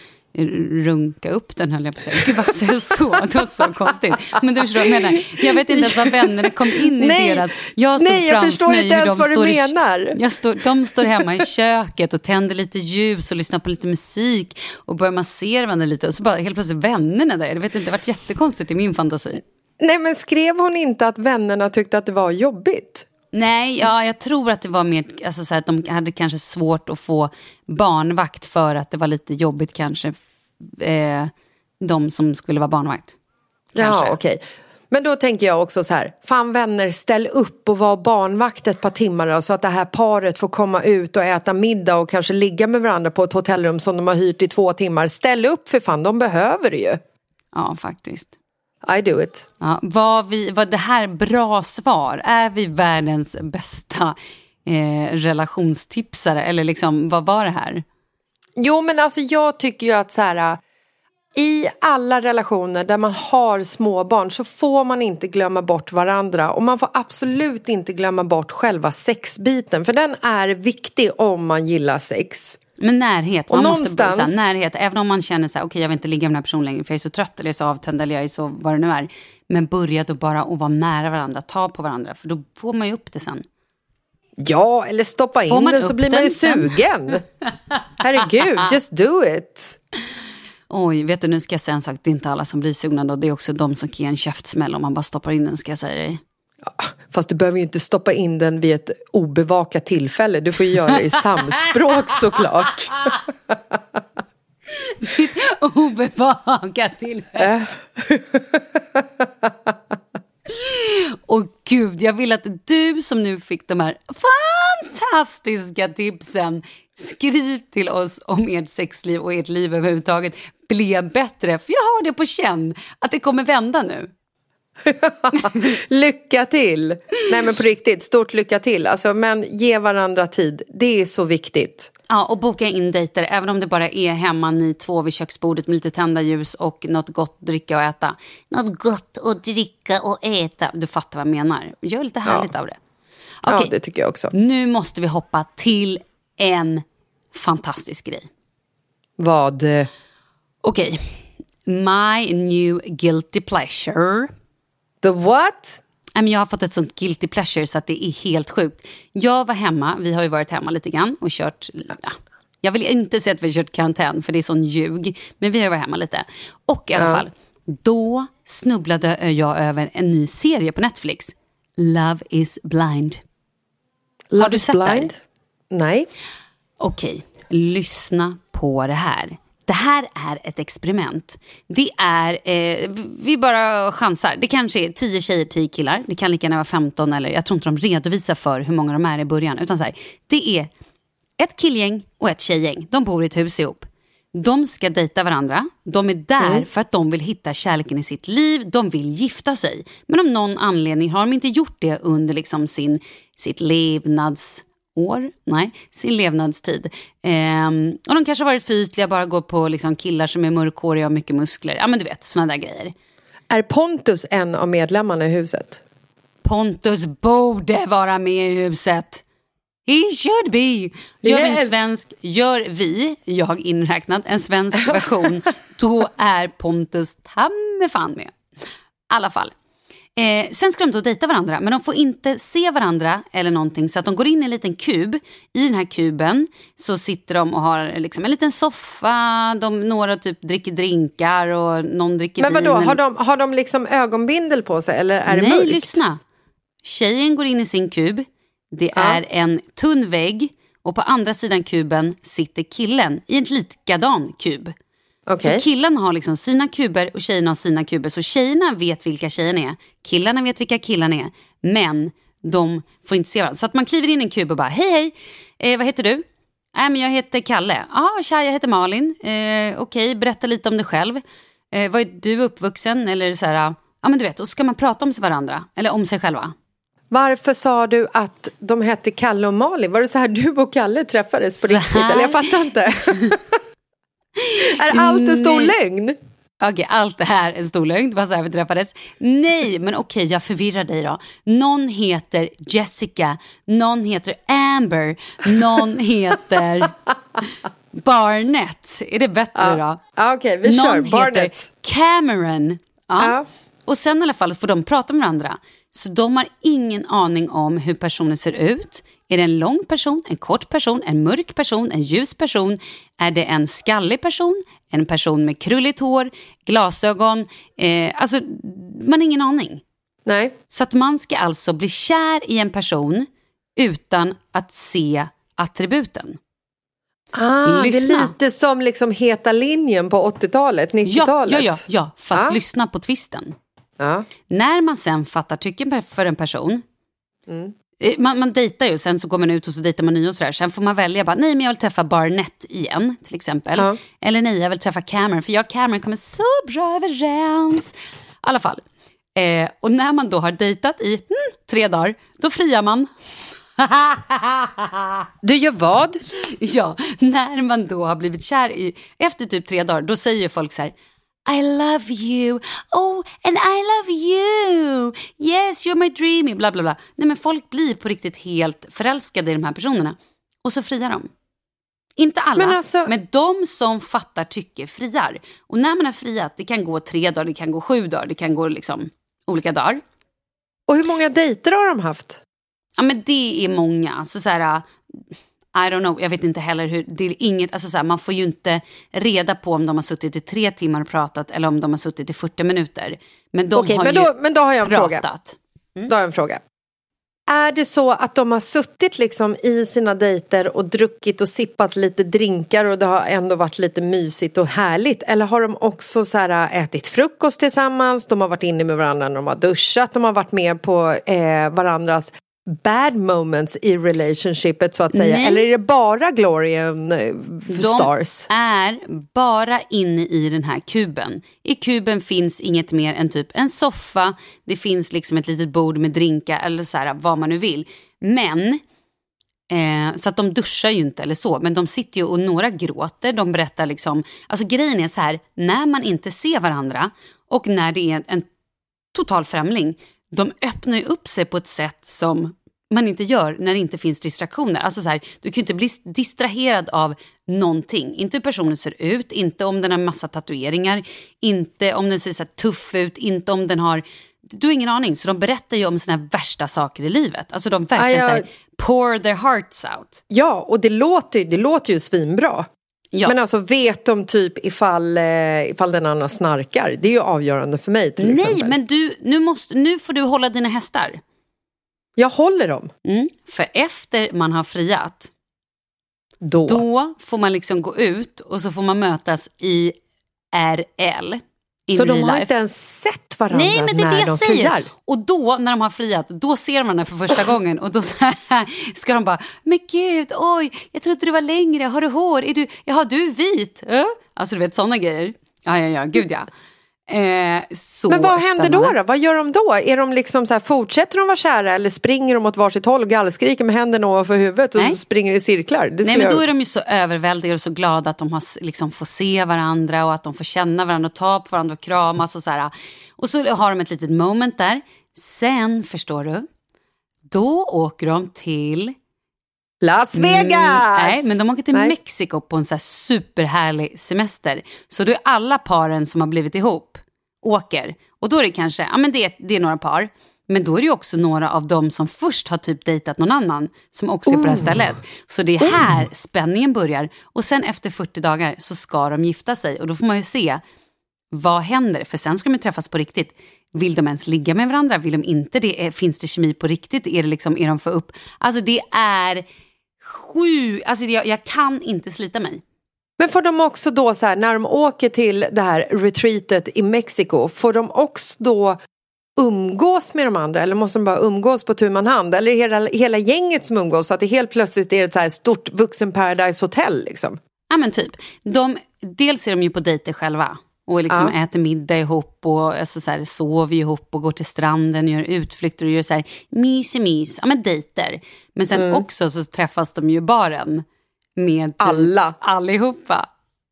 runka upp den höll jag på att säga. Gud varför säger jag så? Det var så konstigt. Men du förstår vad jag menar. Jag vet inte ens vad vännerna kom in i Nej, deras... Jag såg nej, jag förstår inte ens vad du står i- menar. Jag står, de står hemma i köket och tänder lite ljus och lyssnar på lite musik och börjar massera varandra lite och så bara helt plötsligt vännerna där. Jag vet inte, det har varit jättekonstigt i min fantasi. Nej men skrev hon inte att vännerna tyckte att det var jobbigt? Nej, ja, jag tror att det var mer alltså, så att de hade kanske svårt att få barnvakt för att det var lite jobbigt kanske. Eh, de som skulle vara barnvakt. Kanske. Ja, okej. Men då tänker jag också så här, fan vänner, ställ upp och var barnvakt ett par timmar då, så att det här paret får komma ut och äta middag och kanske ligga med varandra på ett hotellrum som de har hyrt i två timmar. Ställ upp för fan, de behöver det ju. Ja, faktiskt. I do it. Ja, var, vi, var det här bra svar? Är vi världens bästa eh, relationstipsare? Eller liksom, vad var det här? Jo, men alltså jag tycker ju att så här... I alla relationer där man har småbarn så får man inte glömma bort varandra och man får absolut inte glömma bort själva sexbiten för den är viktig om man gillar sex. Men närhet, Och man måste någonstans- så här, närhet, även om man känner så här, okej jag vill inte ligga med den här personen längre för jag är så trött eller jag är så avtänd eller jag är så vad det nu är. Men börja då bara att vara nära varandra, ta på varandra för då får man ju upp det sen. Ja, eller stoppa Får in den så blir man ju sugen. Herregud, just do it. Oj, vet du nu ska jag säga en sak, det är inte alla som blir sugna då, det är också de som kan ge en käftsmäll om man bara stoppar in den ska jag säga dig. Fast du behöver ju inte stoppa in den vid ett obevakat tillfälle. Du får ju göra det i samspråk såklart. Obevakat tillfälle. Och gud, jag vill att du som nu fick de här fantastiska tipsen, skriv till oss om ert sexliv och ert liv överhuvudtaget blev bättre. För jag har det på känn att det kommer vända nu. lycka till! Nej men på riktigt, stort lycka till. Alltså, men ge varandra tid, det är så viktigt. Ja, och boka in dejter, även om det bara är hemma ni två vid köksbordet med lite tända ljus och något gott att dricka och äta. Något gott att dricka och äta. Du fattar vad jag menar. Gör lite härligt av det. Ja, Okej, det tycker jag också. nu måste vi hoppa till en fantastisk grej. Vad? Okej, my new guilty pleasure. The what? Jag har fått ett sånt guilty pleasure så att det är helt sjukt. Jag var hemma, vi har ju varit hemma lite grann och kört... Ja, jag vill inte säga att vi har kört karantän för det är sån ljug. Men vi har varit hemma lite. Och i alla fall, då snubblade jag över en ny serie på Netflix. Love is blind. Love du is sett blind? Nej. Okej, lyssna på det här. Det här är ett experiment. Det är, eh, vi bara chansar. Det kanske är 10 tjejer, 10 killar. Det kan lika gärna vara 15 eller jag tror inte de redovisar för hur många de är i början. Utan så här, det är ett killgäng och ett tjejgäng. De bor i ett hus ihop. De ska dejta varandra. De är där Mm. för att de vill hitta kärleken i sitt liv. De vill gifta sig. Men av någon anledning har de inte gjort det under liksom sin, sitt levnadsår. Nej, sin levnadstid. Ehm, och de kanske har varit för ytliga, bara går på liksom killar som är mörkhåriga och mycket muskler. Ja men du vet, såna där grejer. Är Pontus en av medlemmarna i huset? Pontus borde vara med i huset. He should be. Gör vi en Yes. svensk, gör vi, jag inräknad, en svensk version, då är Pontus ta med fan med. I alla fall. Eh, sen ska de då dejta varandra, men de får inte se varandra eller någonting. Så att de går in i en liten kub. I den här kuben så sitter de och har liksom en liten soffa. De, några typ dricker drinkar och någon dricker Men vin. vadå, eller- har de, har de liksom ögonbindel på sig eller är det Nej, mörkt? lyssna. Tjejen går in i sin kub. Det är en tunn vägg och på andra sidan kuben sitter killen i en likadan kub. Okej. Så killarna har liksom sina kuber och tjejerna har sina kuber. Så tjejerna vet vilka tjejerna är, killarna vet vilka killarna är. Men de får inte se varandra. Så att man kliver in i en kub och bara, hej hej, eh, vad heter du? Nej men jag heter Kalle. Ja, ah, tja jag heter Malin. Eh, Okej, berätta lite om dig själv. Eh, var är du uppvuxen? Eller så här, ja men du vet, och så ska man prata om varandra. Eller om sig själva. Varför sa du att de hette Kalle och Malin? Var det så här du och Kalle träffades på Så riktigt? här. Eller jag fattar inte. är allt en stor Nej. lögn? Okej, allt det här är en stor lögn. Det var så här vi träffades. Nej, men okej, jag förvirrar dig då. Någon heter Jessica, någon heter Amber, någon heter Barnett. Är det bättre då? Ja, Okej, vi kör. Någon Barnet. heter Cameron. Ja. Ja. Och sen i alla fall får de prata med varandra. Så de har ingen aning om hur personen ser ut. Är det en lång person, en kort person, en mörk person, en ljus person? Är det en skallig person, en person med krulligt hår, glasögon? Eh, alltså, man har ingen aning. Nej. Så att man ska alltså bli kär i en person utan att se attributen. Ah, det är lite som liksom heta linjen på 80-talet, Ja, 90-talet. ja, ja, ja, fast Ja. lyssna på twisten. Ja. När man sen fattar tycken för en person, Mm. Eh, man, man dejtar ju, sen så går man ut och så dejtar man nya och sådär. Sen får man välja, bara, nej men jag vill träffa Barnett igen till exempel. Ja. Eller nej, jag vill träffa Cameron, för jag och Cameron kommer så bra överens. I alla fall. Eh, och när man då har dejtat i hmm, tre dagar, då friar man. Du gör vad? Ja, när man då har blivit kär i, efter typ tre dagar, då säger folk så här, I love you, oh and I love you, yes you're my dreamy, bla bla bla. Nej men folk blir på riktigt helt förälskade i de här personerna. Och så friar de. Inte alla, Men men, alltså- de som fattar tycke friar. Och när man har friat, det kan gå tre dagar, det kan gå sju dagar, det kan gå liksom olika dagar. Och hur många dejter har de haft? Ja men det är många. Alltså så här, I don't know, jag vet inte heller hur, det är inget, alltså så här, man får ju inte reda på om de har suttit i tre timmar och pratat eller om de har suttit i 40 minuter. Men de Okej, har men ju då, men då har jag en fråga. pratat. Då har jag en fråga. Är det så att de har suttit liksom i sina dejter och druckit och sippat lite drinkar och det har ändå varit lite mysigt och härligt? Eller har de också så här, ätit frukost tillsammans, de har varit inne med varandra när de har duschat, de har varit med på eh, varandras bad moments i relationshipet så att säga? Nej. Eller är det bara glory and eh, stars? De är bara inne i den här kuben. I kuben finns inget mer än typ en soffa, det finns liksom ett litet bord med drinkar eller så här, vad man nu vill. Men, eh, så att de duschar ju inte eller så, men de sitter ju och några gråter, de berättar liksom, alltså grejen är så här, när man inte ser varandra och när det är en total främling, de öppnar ju upp sig på ett sätt som man inte gör när det inte finns distraktioner. Alltså så här, du kan ju inte bli distraherad av någonting. Inte hur personen ser ut, inte om den har massa tatueringar, inte om den ser så tuff ut, inte om den har... Du har ingen aning. Så de berättar ju om sina värsta saker i livet. Alltså de verkligen Ah, ja. så här, pour their hearts out. Ja, och det låter, det låter ju svinbra. Ja. Men alltså vet de typ ifall, eh, ifall den andra snarkar? Det är ju avgörande för mig till Nej, exempel. men du, nu, måste, nu får du hålla dina hästar. Jag håller dem. Mm. För efter man har friat, då? Då får man liksom gå ut och så får man mötas i RL. In så de har life. inte ens sett varandra Nej, men det är när det de jag säger. friar? Och då, när de har friat, då ser de varandra för första gången och då här, ska de bara, men gud, oj, jag trodde du var längre, har du hår, är du, jaha, du är vit? Äh? Alltså du vet sådana grejer. Ja, ja, ja, gud ja. Eh, Men vad händer då, spännande. då? Vad gör de då? Är de liksom så här, fortsätter de vara kära eller springer de åt varsitt håll och gallskriker med händerna ovanför huvudet och Nej. så springer i cirklar? Det Nej men jag- då är de ju så överväldigade och så glada att de har, liksom, får se varandra och att de får känna varandra och ta på varandra och kramas och så här. Och så har de ett litet moment där. Sen, förstår du, då åker de till... Las Vegas! Mm, nej, men de åker till Nej. Mexiko på en så här superhärlig semester. Så då är alla paren som har blivit ihop åker. Och då är det kanske, ja men det, det är några par. Men då är det ju också några av dem som först har typ dejtat någon annan som också är på det här stället. Så det är här spänningen börjar. Och sen efter 40 dagar så ska de gifta sig och då får man ju se vad händer? För sen ska de ju träffas på riktigt. Vill de ens ligga med varandra? Vill de inte det? Finns det kemi på riktigt? Är, det liksom, är de för upp? Alltså det är sju... Alltså jag, jag kan inte slita mig. Men får de också då så här, när de åker till det här retreatet i Mexiko, får de också då umgås med de andra eller måste de bara umgås på tu man hand? Eller är hela, hela gänget som umgås så att det helt plötsligt är ett så här stort vuxen paradise hotell liksom? Ja men typ. De, dels är de ju på dejter själva. Och liksom Ja. äter middag ihop och alltså så här, sover ihop och går till stranden och gör utflykter och gör så här mys mys. Ja men dejter. Men sen Mm. också så träffas de ju i baren. Med typ Alla. Allihopa.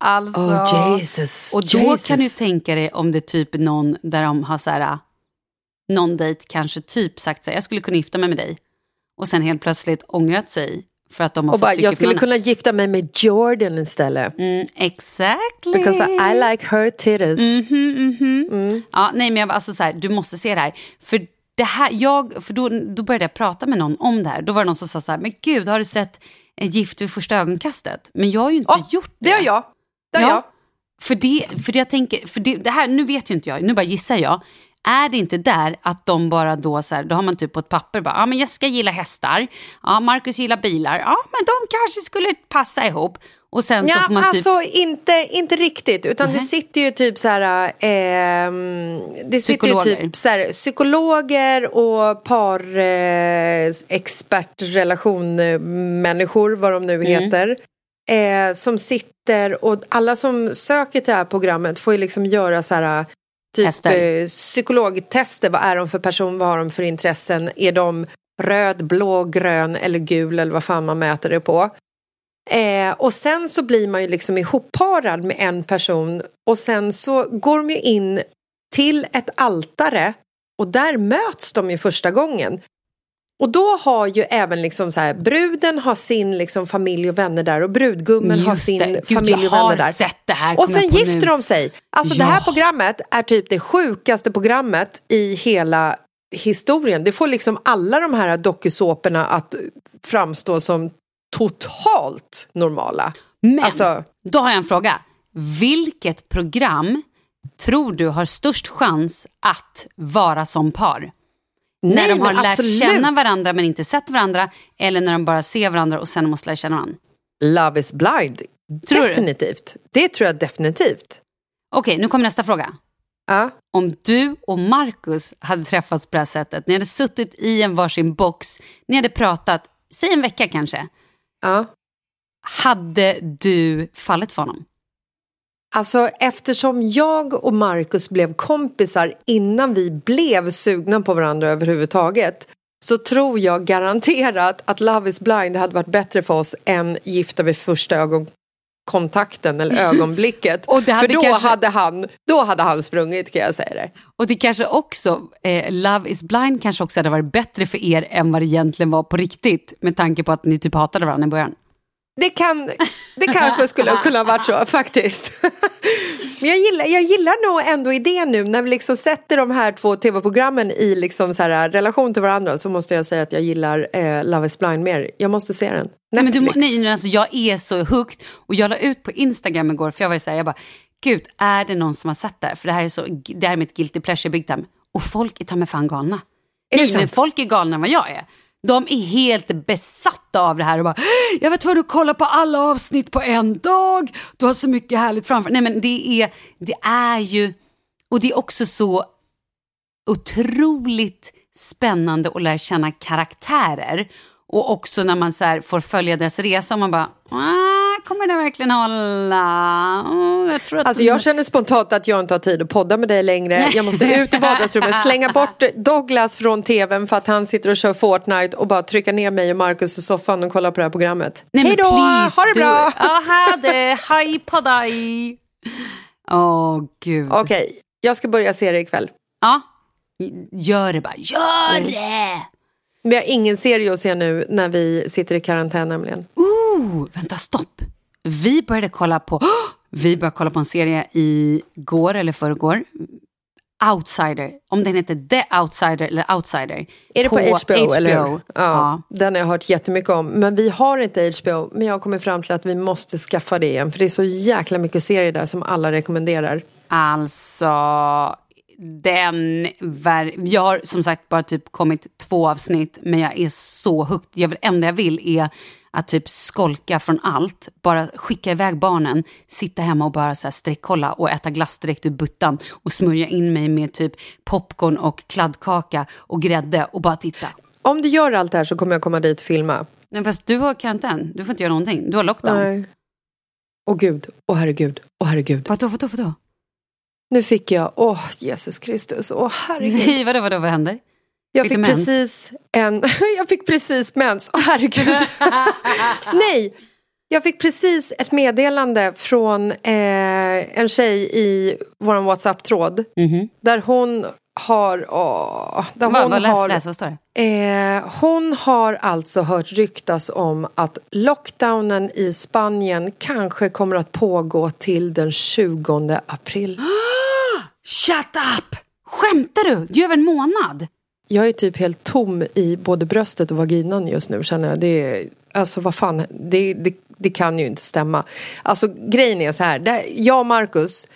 Alltså. Oh, Jesus. Och då Jesus. kan du tänka dig om det är typ någon där de har så här, någon dejt kanske typ sagt så här, jag skulle kunna gifta mig med dig. Och sen helt plötsligt ångrat sig för att de har Och fått bara, jag skulle kunna gifta mig med Jordan istället. Mm, exactly. Because I like her titties. Mhm, mhm. Ja, nej, men jag, alltså, så här, du måste se det här. För, det här jag, för då, då började jag prata med någon om det här. Då var det någon som sa så här, men gud, har du sett Gift vid första ögonkastet? Men jag har ju inte Ja, gjort det. Det har jag. Det har Ja. jag. För det, för det jag tänker, för det, det här, nu vet ju inte jag, nu bara gissar jag. Är det inte där att de bara då så här, då har man typ på ett papper bara, ja men Jessica gillar hästar, ja Marcus gillar bilar, ja men de kanske skulle passa ihop. Och sen så Ja, får man typ... alltså inte, inte riktigt. Utan det Nej. sitter ju typ så här... ehm, det sitter ju Psykologer. typ så här, psykologer och par eh, expertrelationmänniskor, vad de nu Mm. heter. Eh, som sitter och alla som söker till det här programmet får ju liksom göra så här typ Tester. eh, psykologtester. Vad är de för person? Vad har de för intressen? Är de röd, blå, grön eller gul eller vad fan man mäter det på? Eh, och sen så blir man ju liksom ihopparad med en person och sen så går de ju in till ett altare och där möts de ju första gången. Och då har ju även liksom så här, bruden har sin liksom familj och vänner där och brudgummen har Just sin det. Gud, familj och jag har vänner där. sett det här. Och sen gifter nu. de sig. Alltså det Ja. här programmet är typ det sjukaste programmet i hela historien. Det får liksom alla de här dokusåporna att framstå som totalt normala. Men Alltså- då har jag en fråga. Vilket program tror du har störst chans att vara som par? När Nej, de har lärt absolut. känna varandra men inte sett varandra eller när de bara ser varandra och sen måste lära känna varandra? Love is blind. Tror du? definitivt. Det tror jag definitivt. Okej, nu kommer nästa fråga. Ja. Om du och Marcus hade träffats på det här sättet, ni hade suttit i en varsin box, ni hade pratat, säg en vecka kanske, Ja. hade du fallit för honom? Alltså eftersom jag och Marcus blev kompisar innan vi blev sugna på varandra överhuvudtaget så tror jag garanterat att Love is blind hade varit bättre för oss än Gifta vid första ögonkontakten eller ögonblicket. För då, kanske- hade han, då hade han sprungit kan jag säga det. Och det kanske också, eh, Love is blind kanske också hade varit bättre för er än vad det egentligen var på riktigt med tanke på att ni typ hatade varandra i början. Det, kan, det kanske skulle kunna ha varit så faktiskt. Men jag gillar, jag gillar nog ändå idén nu när vi liksom sätter de här två tv-programmen i liksom så här relation till varandra så måste jag säga att jag gillar eh, Love is blind mer. Jag måste se den. Nej, men du, Netflix. nej, alltså, jag är så hooked och jag la ut på Instagram igår för jag var ju så här, jag bara, gud, är det någon som har sett det här? För det här är, så, det här är mitt guilty pleasure big time. Och folk är ta mig fan galna. Är Nej, men folk är galna än vad jag är. De är helt besatta av det här och bara “Jag vet vad du kollar på alla avsnitt på en dag, du har så mycket härligt framför Nej men det är, det är ju, och det är också så otroligt spännande att lära känna karaktärer. Och också när man så här får följa deras resa och man bara Aah! Kommer det verkligen hålla? Oh, jag, tror att Alltså jag känner spontant att jag inte har tid att podda med dig längre. Jag måste ut i vardagsrummet, slänga bort Douglas från tvn för att han sitter och kör Fortnite och bara trycka ner mig och Markus i soffan och kolla på det här programmet. Nej, Hej då, ha det bra! Ha det. Hej på dig. Åh, gud. Okej, jag ska börja se det ikväll. Ja, gör det bara. Gör det! Jag har ingen serie att se nu när vi sitter i karantän nämligen. Oh, vänta, stopp. Vi började kolla på, vi började kolla på en serie i går eller förrgår. Outsider, om den heter The Outsider eller Outsider. Är det på, HBO, eller hur? Ja, Ja. Den har jag hört jättemycket om. Men vi har inte HBO. Men jag har kommit fram till att vi måste skaffa det igen. För det är så jäkla mycket serier där som alla rekommenderar. Alltså, den... Jag har som sagt bara typ kommit två avsnitt, men jag är så. Jag vill, enda jag vill är att typ skolka från allt, bara skicka iväg barnen, sitta hemma och bara så här sträckkolla och äta glass direkt ur buttan och smörja in mig med typ popcorn och kladdkaka och grädde och bara titta. Om du gör allt det här så kommer jag komma dit och filma. Nej, fast du har karantän, du får inte göra någonting. Du har lockdown. Nej. Åh gud, åh herregud, åh herregud. Vadå, vadå, vadå? Nu fick jag, åh Jesus Kristus, åh herregud. Nej, vadå, vadå, vad händer? Jag Fick fick, precis en, jag fick precis mens, åh herregud. Nej, jag fick precis ett meddelande från eh, en tjej i vår WhatsApp-tråd. Mhm. Där hon har, åh, där Vad, hon vad, läs, har läs, vad står det? Eh, hon har alltså hört ryktas om att lockdownen i Spanien kanske kommer att pågå till den 20 april. Shut up! Skämtar du? Det är över en månad. Jag är typ helt tom i både bröstet och vaginan just nu känner jag. Det är, alltså vad fan, det, det, det kan ju inte stämma. Alltså grejen är så här, jag och Marcus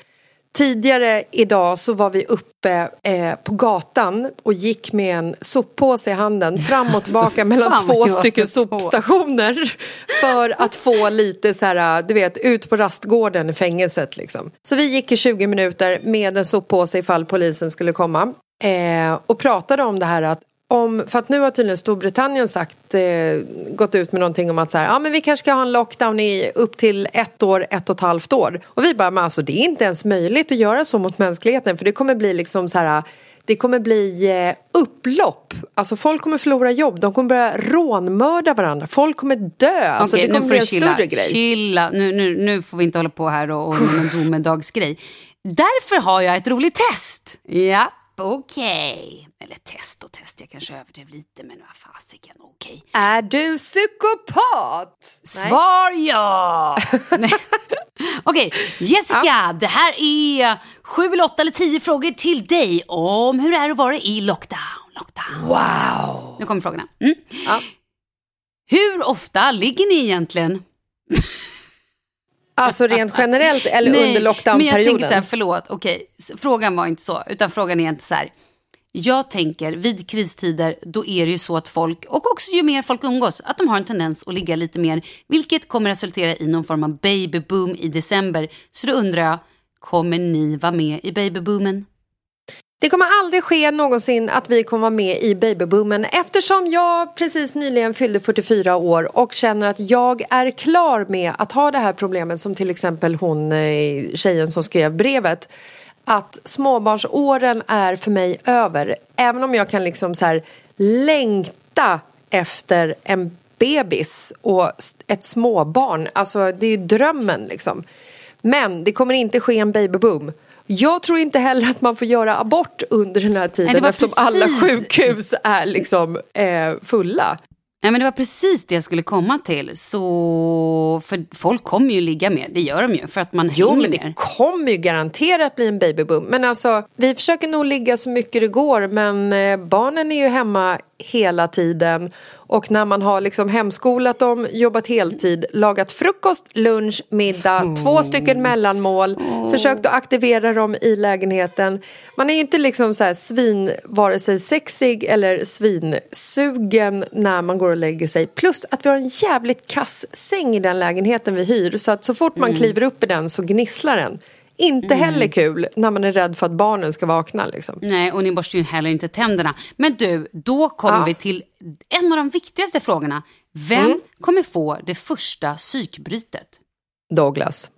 Tidigare idag så var vi uppe eh, på gatan och gick med en soppåse i handen fram och tillbaka mellan två stycken sopstationer för att få lite så här, du vet, ut på rastgården i fängelset liksom. Så vi gick i 20 minuter med en soppåse ifall polisen skulle komma eh, och pratade om det här att om, för att nu har tydligen Storbritannien sagt, eh, gått ut med någonting om att så här, ja men vi kanske ska ha en lockdown i upp till ett år, ett och ett halvt år. Och vi bara, men alltså det är inte ens möjligt att göra så mot mänskligheten för det kommer bli liksom så här det kommer bli eh, upplopp. Alltså folk kommer förlora jobb, de kommer börja rånmörda varandra, folk kommer dö. Alltså Okej, det kommer bli en chilla. större grej. Chilla. Nu, nu, nu får vi inte hålla på här och, och någon domedagsgrej. Därför har jag ett roligt test. Ja, okej. Eller test och test, jag kanske överdrev lite, men vad fasiken, okej. Är du psykopat? Nej. Svar ja! Nej. Okej, Jessica, det här är sju eller åtta eller tio frågor till dig om hur det är att vara i lockdown. lockdown. Wow! Nu kommer frågorna. Mm. Ja. Hur ofta ligger ni egentligen? Alltså rent generellt eller under men jag lockdownperioden? tänker så här, förlåt, okej, frågan var inte så, utan frågan är inte så här. Jag tänker vid kristider, då är det ju så att folk, och också ju mer folk umgås, att de har en tendens att ligga lite mer, vilket kommer resultera i någon form av babyboom i december. Så då undrar jag, kommer ni vara med i babyboomen? Det kommer aldrig ske någonsin att vi kommer vara med i babyboomen eftersom jag precis nyligen fyllde 44 år och känner att jag är klar med att ha det här problemet som till exempel hon eh, tjejen som skrev brevet att småbarnsåren är för mig över. Även om jag kan liksom så här längta efter en bebis och ett småbarn. Alltså det är ju drömmen liksom. Men det kommer inte ske en babyboom. Jag tror inte heller att man får göra abort under den här tiden Nej, eftersom precis- alla sjukhus är liksom eh, fulla. Nej men det var precis det jag skulle komma till. Så, för folk kommer ju ligga mer, det gör de ju, för att man Jo, hänger men mer. det kommer ju garanterat bli en babyboom. Men alltså, vi försöker nog ligga så mycket det går men eh, barnen är ju hemma hela tiden och när man har liksom hemskolat dem, jobbat heltid, lagat frukost, lunch, middag, två stycken mellanmål, försökt att aktivera dem i lägenheten. Man är ju inte liksom så här svin, vare sig sexig eller svinsugen när man går och lägger sig. Plus att vi har en jävligt kass säng i den lägenheten vi hyr så att så fort man kliver upp i den så gnisslar den. Inte heller kul när man är rädd för att barnen ska vakna. Liksom. Nej, och ni borstar ju heller inte tänderna. Men du, då kommer Ja. vi till en av de viktigaste frågorna. Vem Mm. kommer få det första psykbrytet? Douglas.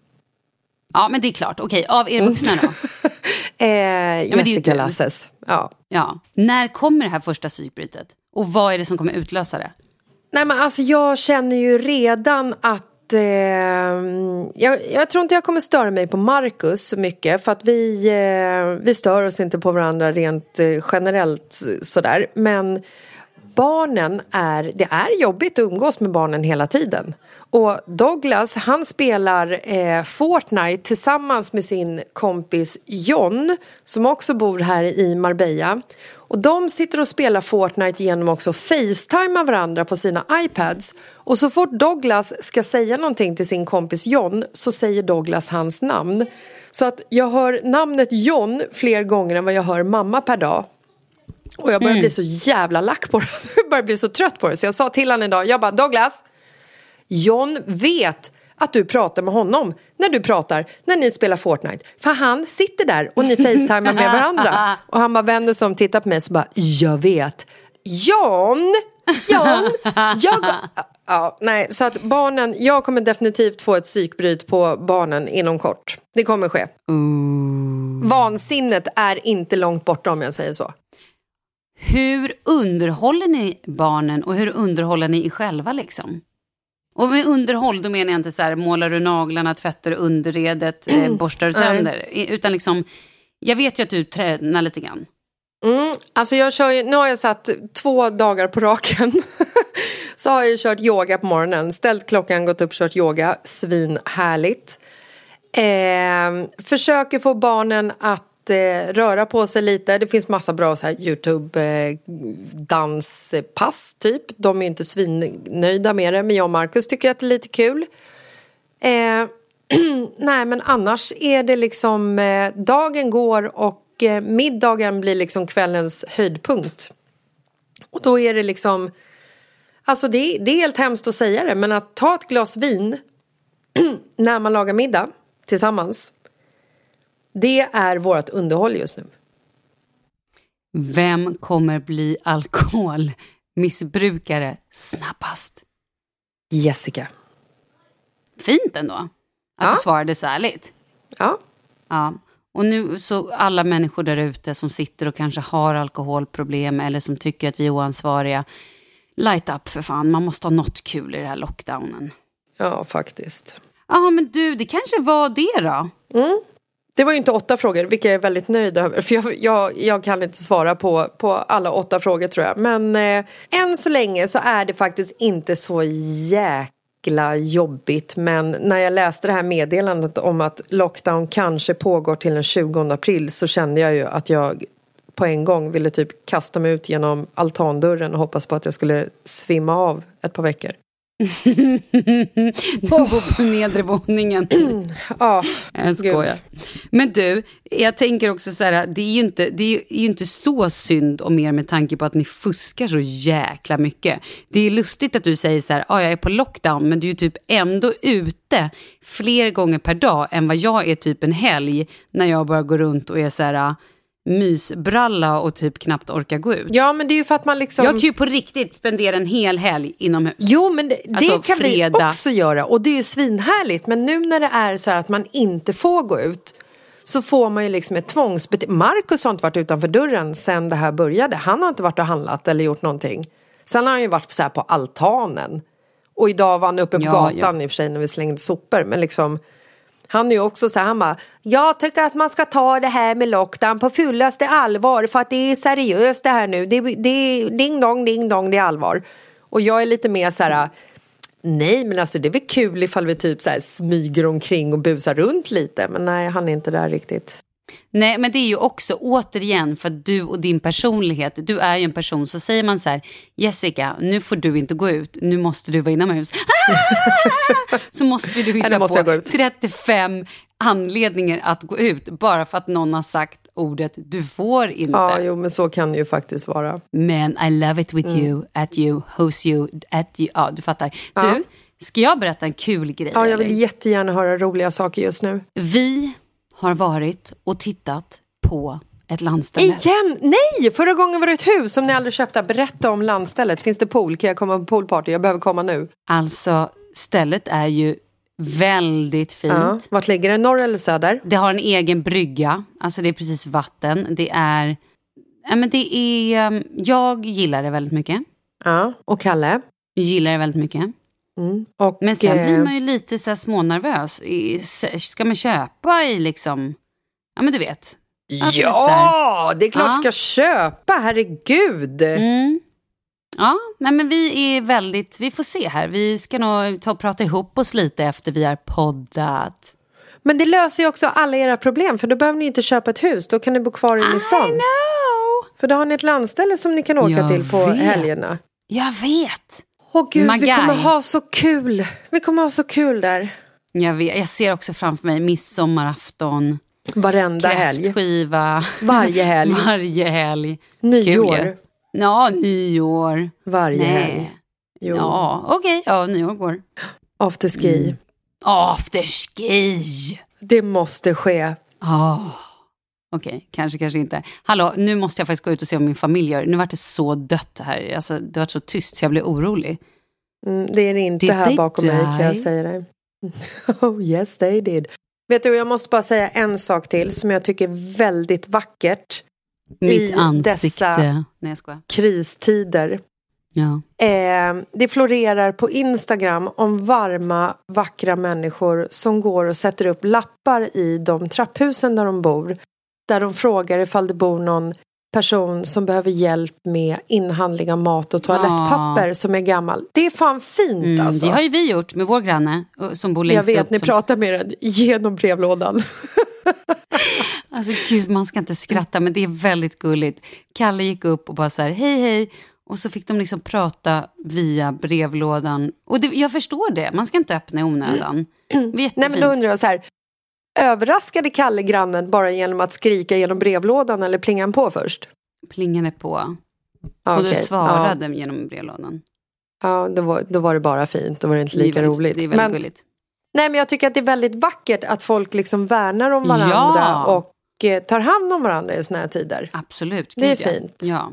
Ja, men det är klart. Okej, av er vuxna då? Eh, Jessica du. Lasses. Ja. Ja. När kommer det här första psykbrytet? Och vad är det som kommer utlösa det? Nej men alltså jag känner ju redan att eh, jag, jag tror inte jag kommer störa mig på Marcus så mycket för att vi, eh, vi stör oss inte på varandra rent eh, generellt sådär. Men barnen är, det är jobbigt att umgås med barnen hela tiden. Och Douglas han spelar eh, Fortnite tillsammans med sin kompis John som också bor här i Marbella. Och de sitter och spelar Fortnite genom också facetima varandra på sina iPads. Och så fort Douglas ska säga någonting till sin kompis John så säger Douglas hans namn. Så att jag hör namnet John fler gånger än vad jag hör mamma per dag. Och jag börjar bli så jävla lack på det. Jag börjar bli så trött på det. Så jag sa till honom idag, jag bara Douglas. John vet att du pratar med honom när du pratar när ni spelar Fortnite. För han sitter där och ni facetimar med varandra. Och han bara vänder sig om och tittar på mig så bara, jag vet. John! John! Jag... Ja, nej, så att barnen, jag kommer definitivt få ett psykbryt på barnen inom kort. Det kommer ske. Vansinnet är inte långt borta om jag säger så. Hur underhåller ni barnen och hur underhåller ni er själva liksom? Och med underhåll då menar jag inte så här målar du naglarna, tvättar du underredet, eh, borstar du tänder. I- Utan liksom, jag vet ju att du tränar lite grann. Mm, alltså jag kör ju, nu har jag satt två dagar på raken. så har jag ju kört yoga på morgonen, ställt klockan, gått upp, kört yoga. Svinhärligt. Eh, försöker få barnen att eh, röra på sig lite. Det finns massa bra så här, Youtube eh, danspass typ. De är ju inte svinnöjda med det, men jag och Marcus tycker att det är lite kul. Eh, nej men annars är det liksom eh, dagen går och eh, middagen blir liksom kvällens höjdpunkt. Och då är det liksom Alltså det, det är helt hemskt att säga det men att ta ett glas vin när man lagar middag tillsammans det är vårt underhåll just nu. Vem kommer bli alkoholmissbrukare snabbast? Jessica. Fint ändå. Att Ja. du svarade så ärligt. Ja. Ja. Och nu så alla människor där ute som sitter och kanske har alkoholproblem eller som tycker att vi är oansvariga. Light up för fan, man måste ha något kul i den här lockdownen. Ja faktiskt. Ja men du, det kanske var det då. Det var ju inte åtta frågor, vilket jag är väldigt nöjd över. För jag, jag, jag kan inte svara på, på alla åtta frågor tror jag. Men eh, än så länge så är det faktiskt inte så jäkla jobbigt. Men när jag läste det här meddelandet om att lockdown kanske pågår till den 20 april så kände jag ju att jag på en gång ville typ kasta mig ut genom altandörren och hoppas på att jag skulle svimma av ett par veckor. Du bor på nedre våningen. Ja, Jag skojar. Men du, jag tänker också så här, det är ju inte, det är ju inte så synd om er med tanke på att ni fuskar så jäkla mycket. Det är lustigt att du säger så här, ja jag är på lockdown, men du är typ ändå ute fler gånger per dag än vad jag är typ en helg när jag bara går runt och är så här mysbralla och typ knappt orkar gå ut. ja men det är ju för att man liksom... Jag kan ju på riktigt spendera en hel helg inomhus. Jo, men det, det Alltså, kan fredag. vi också göra och det är ju svinhärligt. Men nu när det är så här att man inte får gå ut så får man ju liksom ett tvångsbeteende. Marcus har inte varit utanför dörren sen det här började. Han har inte varit och handlat eller gjort någonting. Sen har han ju varit så här på altanen. Och idag var han uppe på Ja, gatan i och för sig när vi slängde sopor. Men liksom, han är ju också så här, han bara, jag tycker att man ska ta det här med lockdown på fullaste allvar för att det är seriöst det här nu. Det, det är ding dong, ding dong, det är allvar. Och jag är lite mer så här, nej men alltså det är väl kul ifall vi typ så här smyger omkring och busar runt lite. Men nej, han är inte där riktigt. Nej, men det är ju också återigen för att du och din personlighet, du är ju en person, så säger man så här, Jessica, nu får du inte gå ut, nu måste du vara inomhus. så måste du hitta måste på ut. 35 anledningar att gå ut, bara för att någon har sagt ordet du får inte. Ja, jo, men så kan det ju faktiskt vara. Men I love it with you, at you, who's you, at you. Ja, du fattar. Du, ska jag berätta en kul grej? Ja, jag vill eller? jättegärna höra roliga saker just nu. Vi har varit och tittat på ett landställe. Igen? Nej! Förra gången var det ett hus som ni aldrig köpte. Berätta om landstället. Finns det pool? Kan jag komma på poolparty? Jag behöver komma nu. Alltså, stället är ju väldigt fint. Ja. Vart ligger det? Norr eller söder? Det har en egen brygga, alltså det är precis vatten. Det är, ja men det är, um, jag gillar det väldigt mycket. Ja. Och Kalle? Gillar det väldigt mycket. Mm. Och, Men sen eh, blir man ju lite så här smånervös. I- Ska man köpa i liksom, ja men du vet. Alltså. Ja, det är klart Ja. ska köpa. Herregud. Mm. Ja, nej men vi är väldigt, vi får se här. Vi ska nog ta och prata ihop oss lite efter vi har poddat. Men det löser ju också alla era problem. För då behöver ni inte köpa ett hus. Då kan ni bo kvar inne i stan. know! För då har ni ett landställe som ni kan åka Jag till på vet. helgerna. Jag vet. Åh gud, vi Magai. kommer ha så kul. Vi kommer ha så kul där. Jag, vet. jag ser också framför mig midsommarafton, Varenda helg. kräftskiva. Varje helg. Varje helg. Nyår. Kul. Ja, nyår. Varje helg. Nej. Jo. Ja, okej. Ja, nyår går. Afterski. Mm. Afterski. Det måste ske. Oh. Okej, kanske, kanske inte. Hallå, nu måste jag faktiskt gå ut och se vad min familj gör. Nu vart det så dött här. Alltså, det var så tyst så jag blev orolig. Mm, det är det inte Did här bakom mig kan jag die? säga dig. oh yes they did. Vet du, jag måste bara säga en sak till som jag tycker är väldigt vackert. Mitt I ansikte. dessa- Nej, jag skojar. Kristider. Ja. Eh, det florerar på Instagram om varma, vackra människor som går och sätter upp lappar i de trapphusen där de bor. Där de frågar ifall det bor någon person som behöver hjälp med inhandling av mat och toalettpapper som är gammal. Det är fan fint Mm, alltså. Det har ju vi gjort med vår granne uh, som bor Jag längst vet, upp. ni som... pratar med den genom brevlådan. Alltså gud, man ska inte skratta, men det är väldigt gulligt. Kalle gick upp och bara så här, hej hej. Och så fick de liksom prata via brevlådan. Och det, jag förstår det, man ska inte öppna i onödan. Är Nej men då undrar jag så här. Överraskade Kalle grannen bara genom att skrika genom brevlådan eller plingade på först? Plingade på. Ja, och du svarade genom brevlådan. Ja, ja då, var, då var det bara fint. Då var det inte lika det väldigt, roligt. Det är väldigt men, gulligt. nej, men jag tycker att det är väldigt vackert att folk liksom värnar om varandra Ja. och eh, tar hand om varandra i såna här tider. Absolut. Det är gud, ja. fint. Ja.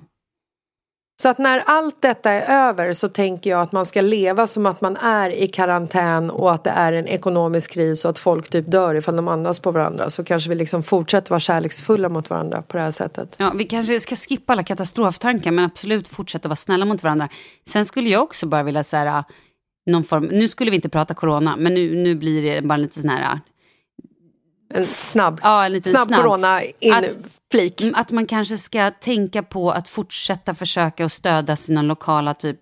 Så att när allt detta är över så tänker jag att man ska leva som att man är i karantän och att det är en ekonomisk kris och att folk typ dör ifall de andas på varandra. Så kanske vi liksom fortsätter vara kärleksfulla mot varandra på det här sättet. Ja, vi kanske ska skippa alla katastroftankar men absolut fortsätta vara snälla mot varandra. Sen skulle jag också bara vilja säga ah, någon form, nu skulle vi inte prata corona, men nu, nu blir det bara lite sån här, ah, en snabb, ja, en snabb, snabb. corona-inflik. Mm, Att man kanske ska tänka på att fortsätta försöka och stödja sina lokala typ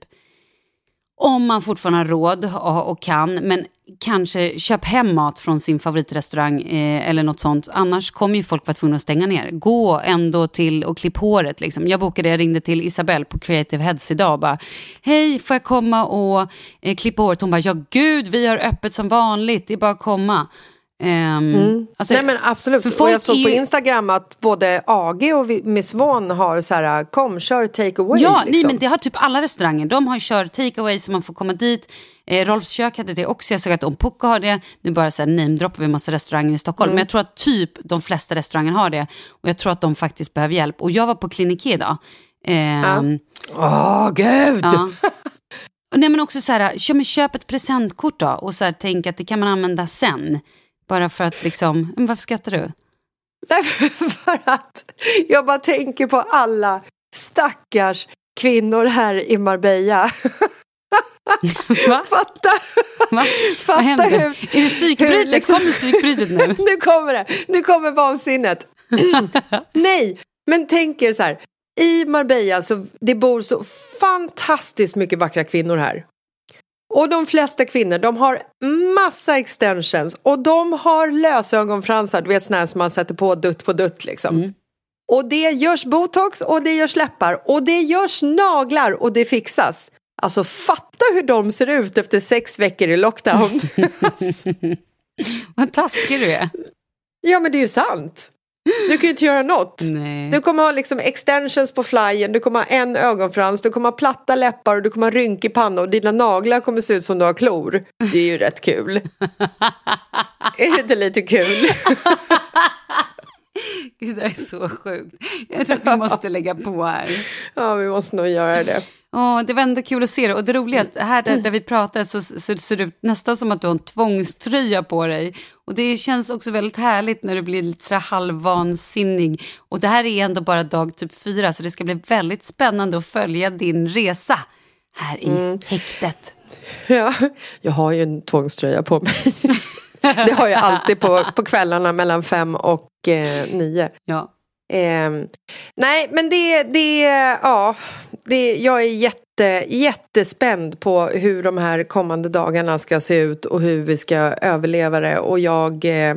om man fortfarande har råd och, och kan, men kanske köp hem mat från sin favoritrestaurang eh, eller något sånt. Annars kommer ju folk vara tvungna att stänga ner. Gå ändå till och klipp håret. Liksom. Jag bokade, jag ringde till Isabelle på Creative Heads idag och bara Hej, får jag komma och eh, klippa håret? Hon bara, ja gud, vi har öppet som vanligt, det är bara att komma. Ehm, alltså, Nej men absolut. för och folk jag såg på ju- Instagram att både AG och Miss Von har så här, kom kör take away. Ja, nej, liksom. men det har typ alla restauranger. De har ju kört takeaway så man får komma dit. Eh, Rolfs kök hade det också. Jag såg att Ompucka har det. Nu bara så här namedroppar vi en massa restauranger i Stockholm. Mm. Men jag tror att typ de flesta restauranger har det. Och jag tror att de faktiskt behöver hjälp. Och jag var på Klinik idag. Ehm, Åh gud! ja. Och nej, men också så här, köp ett presentkort då. Och så här, tänk att det kan man använda sen. Bara för att liksom, men varför skrattar du? Nej, för att jag bara tänker på alla stackars kvinnor här i Marbella. Va? Fatta! Va? Fatta Vad hur- Är det psykbrytet? liksom- Kommer psykbrytet nu? nu kommer det! Nu kommer vansinnet. Nej, men tänk er så här. I Marbella så det bor så fantastiskt mycket vackra kvinnor här. Och de flesta kvinnor de har massa extensions och de har lösögonfransar, du vet här som man sätter på dutt på dutt liksom. Mm. Och det görs botox och det görs läppar och det görs naglar och det fixas. Alltså fatta hur de ser ut efter sex veckor i lockdown. Vad taskig du är. ja men det är ju sant. Du kan ju inte göra något. Nej. Du kommer ha liksom extensions på flyen, du kommer ha en ögonfrans, du kommer ha platta läppar och du kommer ha rynkig panna och dina naglar kommer se ut som du har klor. Det är ju rätt kul. är det inte lite kul? Gud, det här är så sjukt. Jag tror att vi måste lägga på här. ja, vi måste nog göra det. Åh, det var ändå kul att se det. Och det roliga att här där, där vi pratar så, så ser det ut nästan som att du har en tvångströja på dig. Och det känns också väldigt härligt när du blir lite så halvvansinnig. Och det här är ändå bara dag typ fyra så det ska bli väldigt spännande att följa din resa här i häktet. Ja, jag har ju en tvångströja på mig. det har jag alltid på, på kvällarna mellan fem och eh, nio. Ja. Ehm, nej, men det, det, ja, det, jag är jätte, jättespänd på hur de här kommande dagarna ska se ut och hur vi ska överleva det. Och jag, eh,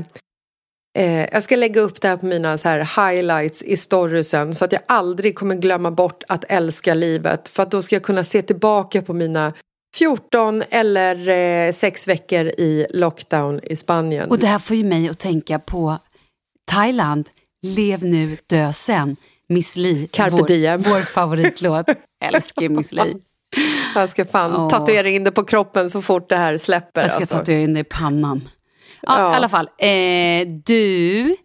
eh, jag ska lägga upp det här på mina så här highlights i storiesen så att jag aldrig kommer glömma bort att älska livet. För att då ska jag kunna se tillbaka på mina 14 eller eh, 6 veckor i lockdown i Spanien. Och det här får ju mig att tänka på Thailand, Lev nu, dö sen. Miss Li, Carpe vår, diem. vår favoritlåt. Älskar Miss Li. Jag ska fan Åh. tatuera in det på kroppen så fort det här släpper. Jag ska alltså. tatuera in det i pannan. Ja, Ja. i alla fall. Eh, du,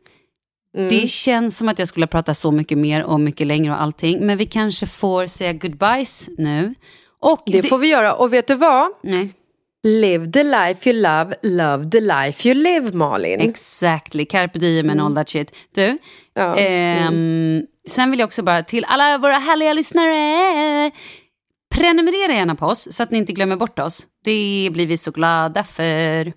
Mm. det känns som att jag skulle prata så mycket mer och mycket längre och allting. Men vi kanske får säga goodbyes nu. Och Det får vi göra. Och vet du vad? Nej, Live the life you love, love the life you live, Malin. exactly. Carpe diem and all that shit. Du, Mm. Ja. ehm, sen vill jag också bara till alla våra härliga lyssnare. Prenumerera gärna på oss så att ni inte glömmer bort oss. Det blir vi så glada för.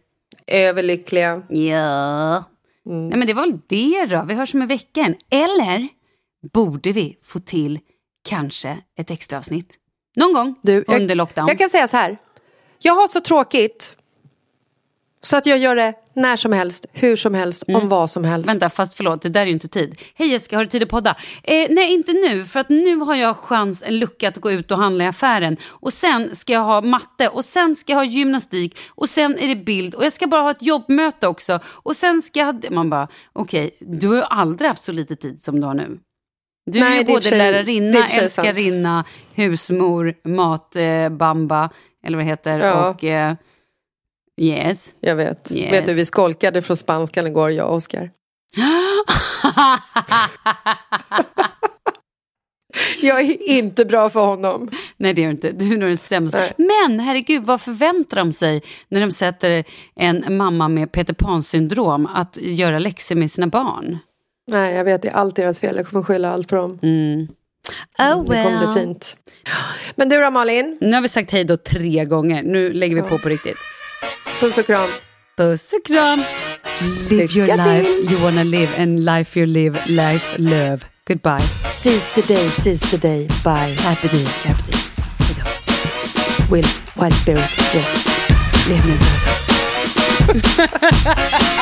Överlyckliga. Ja. Mm. Nej men det var väl det då. Vi hörs om en vecka. Eller borde vi få till kanske ett extra avsnitt? Någon gång Du, jag- under lockdown. Jag kan säga så här. Jag har så tråkigt. Så att jag gör det när som helst, hur som helst, om vad som helst. Vänta, fast förlåt, det där är ju inte tid. Hej Jessica, har du tid att podda? Eh, nej, inte nu, för att nu har jag chans, en lucka att gå ut och handla i affären. Och sen ska jag ha matte, och sen ska jag ha gymnastik, och sen är det bild, och jag ska bara ha ett jobbmöte också. Och sen ska jag ha... Man bara, okej, du har ju aldrig haft så lite tid som du har nu. Du Nej, är ju både lärarinna, älskarinna, husmor, matbamba, eh, eller vad det heter, Ja. och... Eh, yes. Jag vet. Yes. Vet du, vi skolkade från spanskan igår, jag och Oskar. Jag är inte bra för honom. Nej, det är du inte. Du är nog den sämsta. Nej. Men herregud, vad förväntar de sig när de sätter en mamma med Peter Pan-syndrom att göra läxor med sina barn? Nej, jag vet, det är allt deras fel. Jag kommer skylla allt på dem. Mm. Oh Det kommer bli fint. Men du då Malin? Nu har vi sagt hej då tre gånger. Nu lägger vi på på riktigt. Puss och kram. Puss och kram. Live Lycka your till. life you wanna live and life you live, life love. Goodbye. Seize the day, seize the day. Bye. Carpe diem, carpe diem. Hej då. Will, wild spirit. Yes. Lev nu,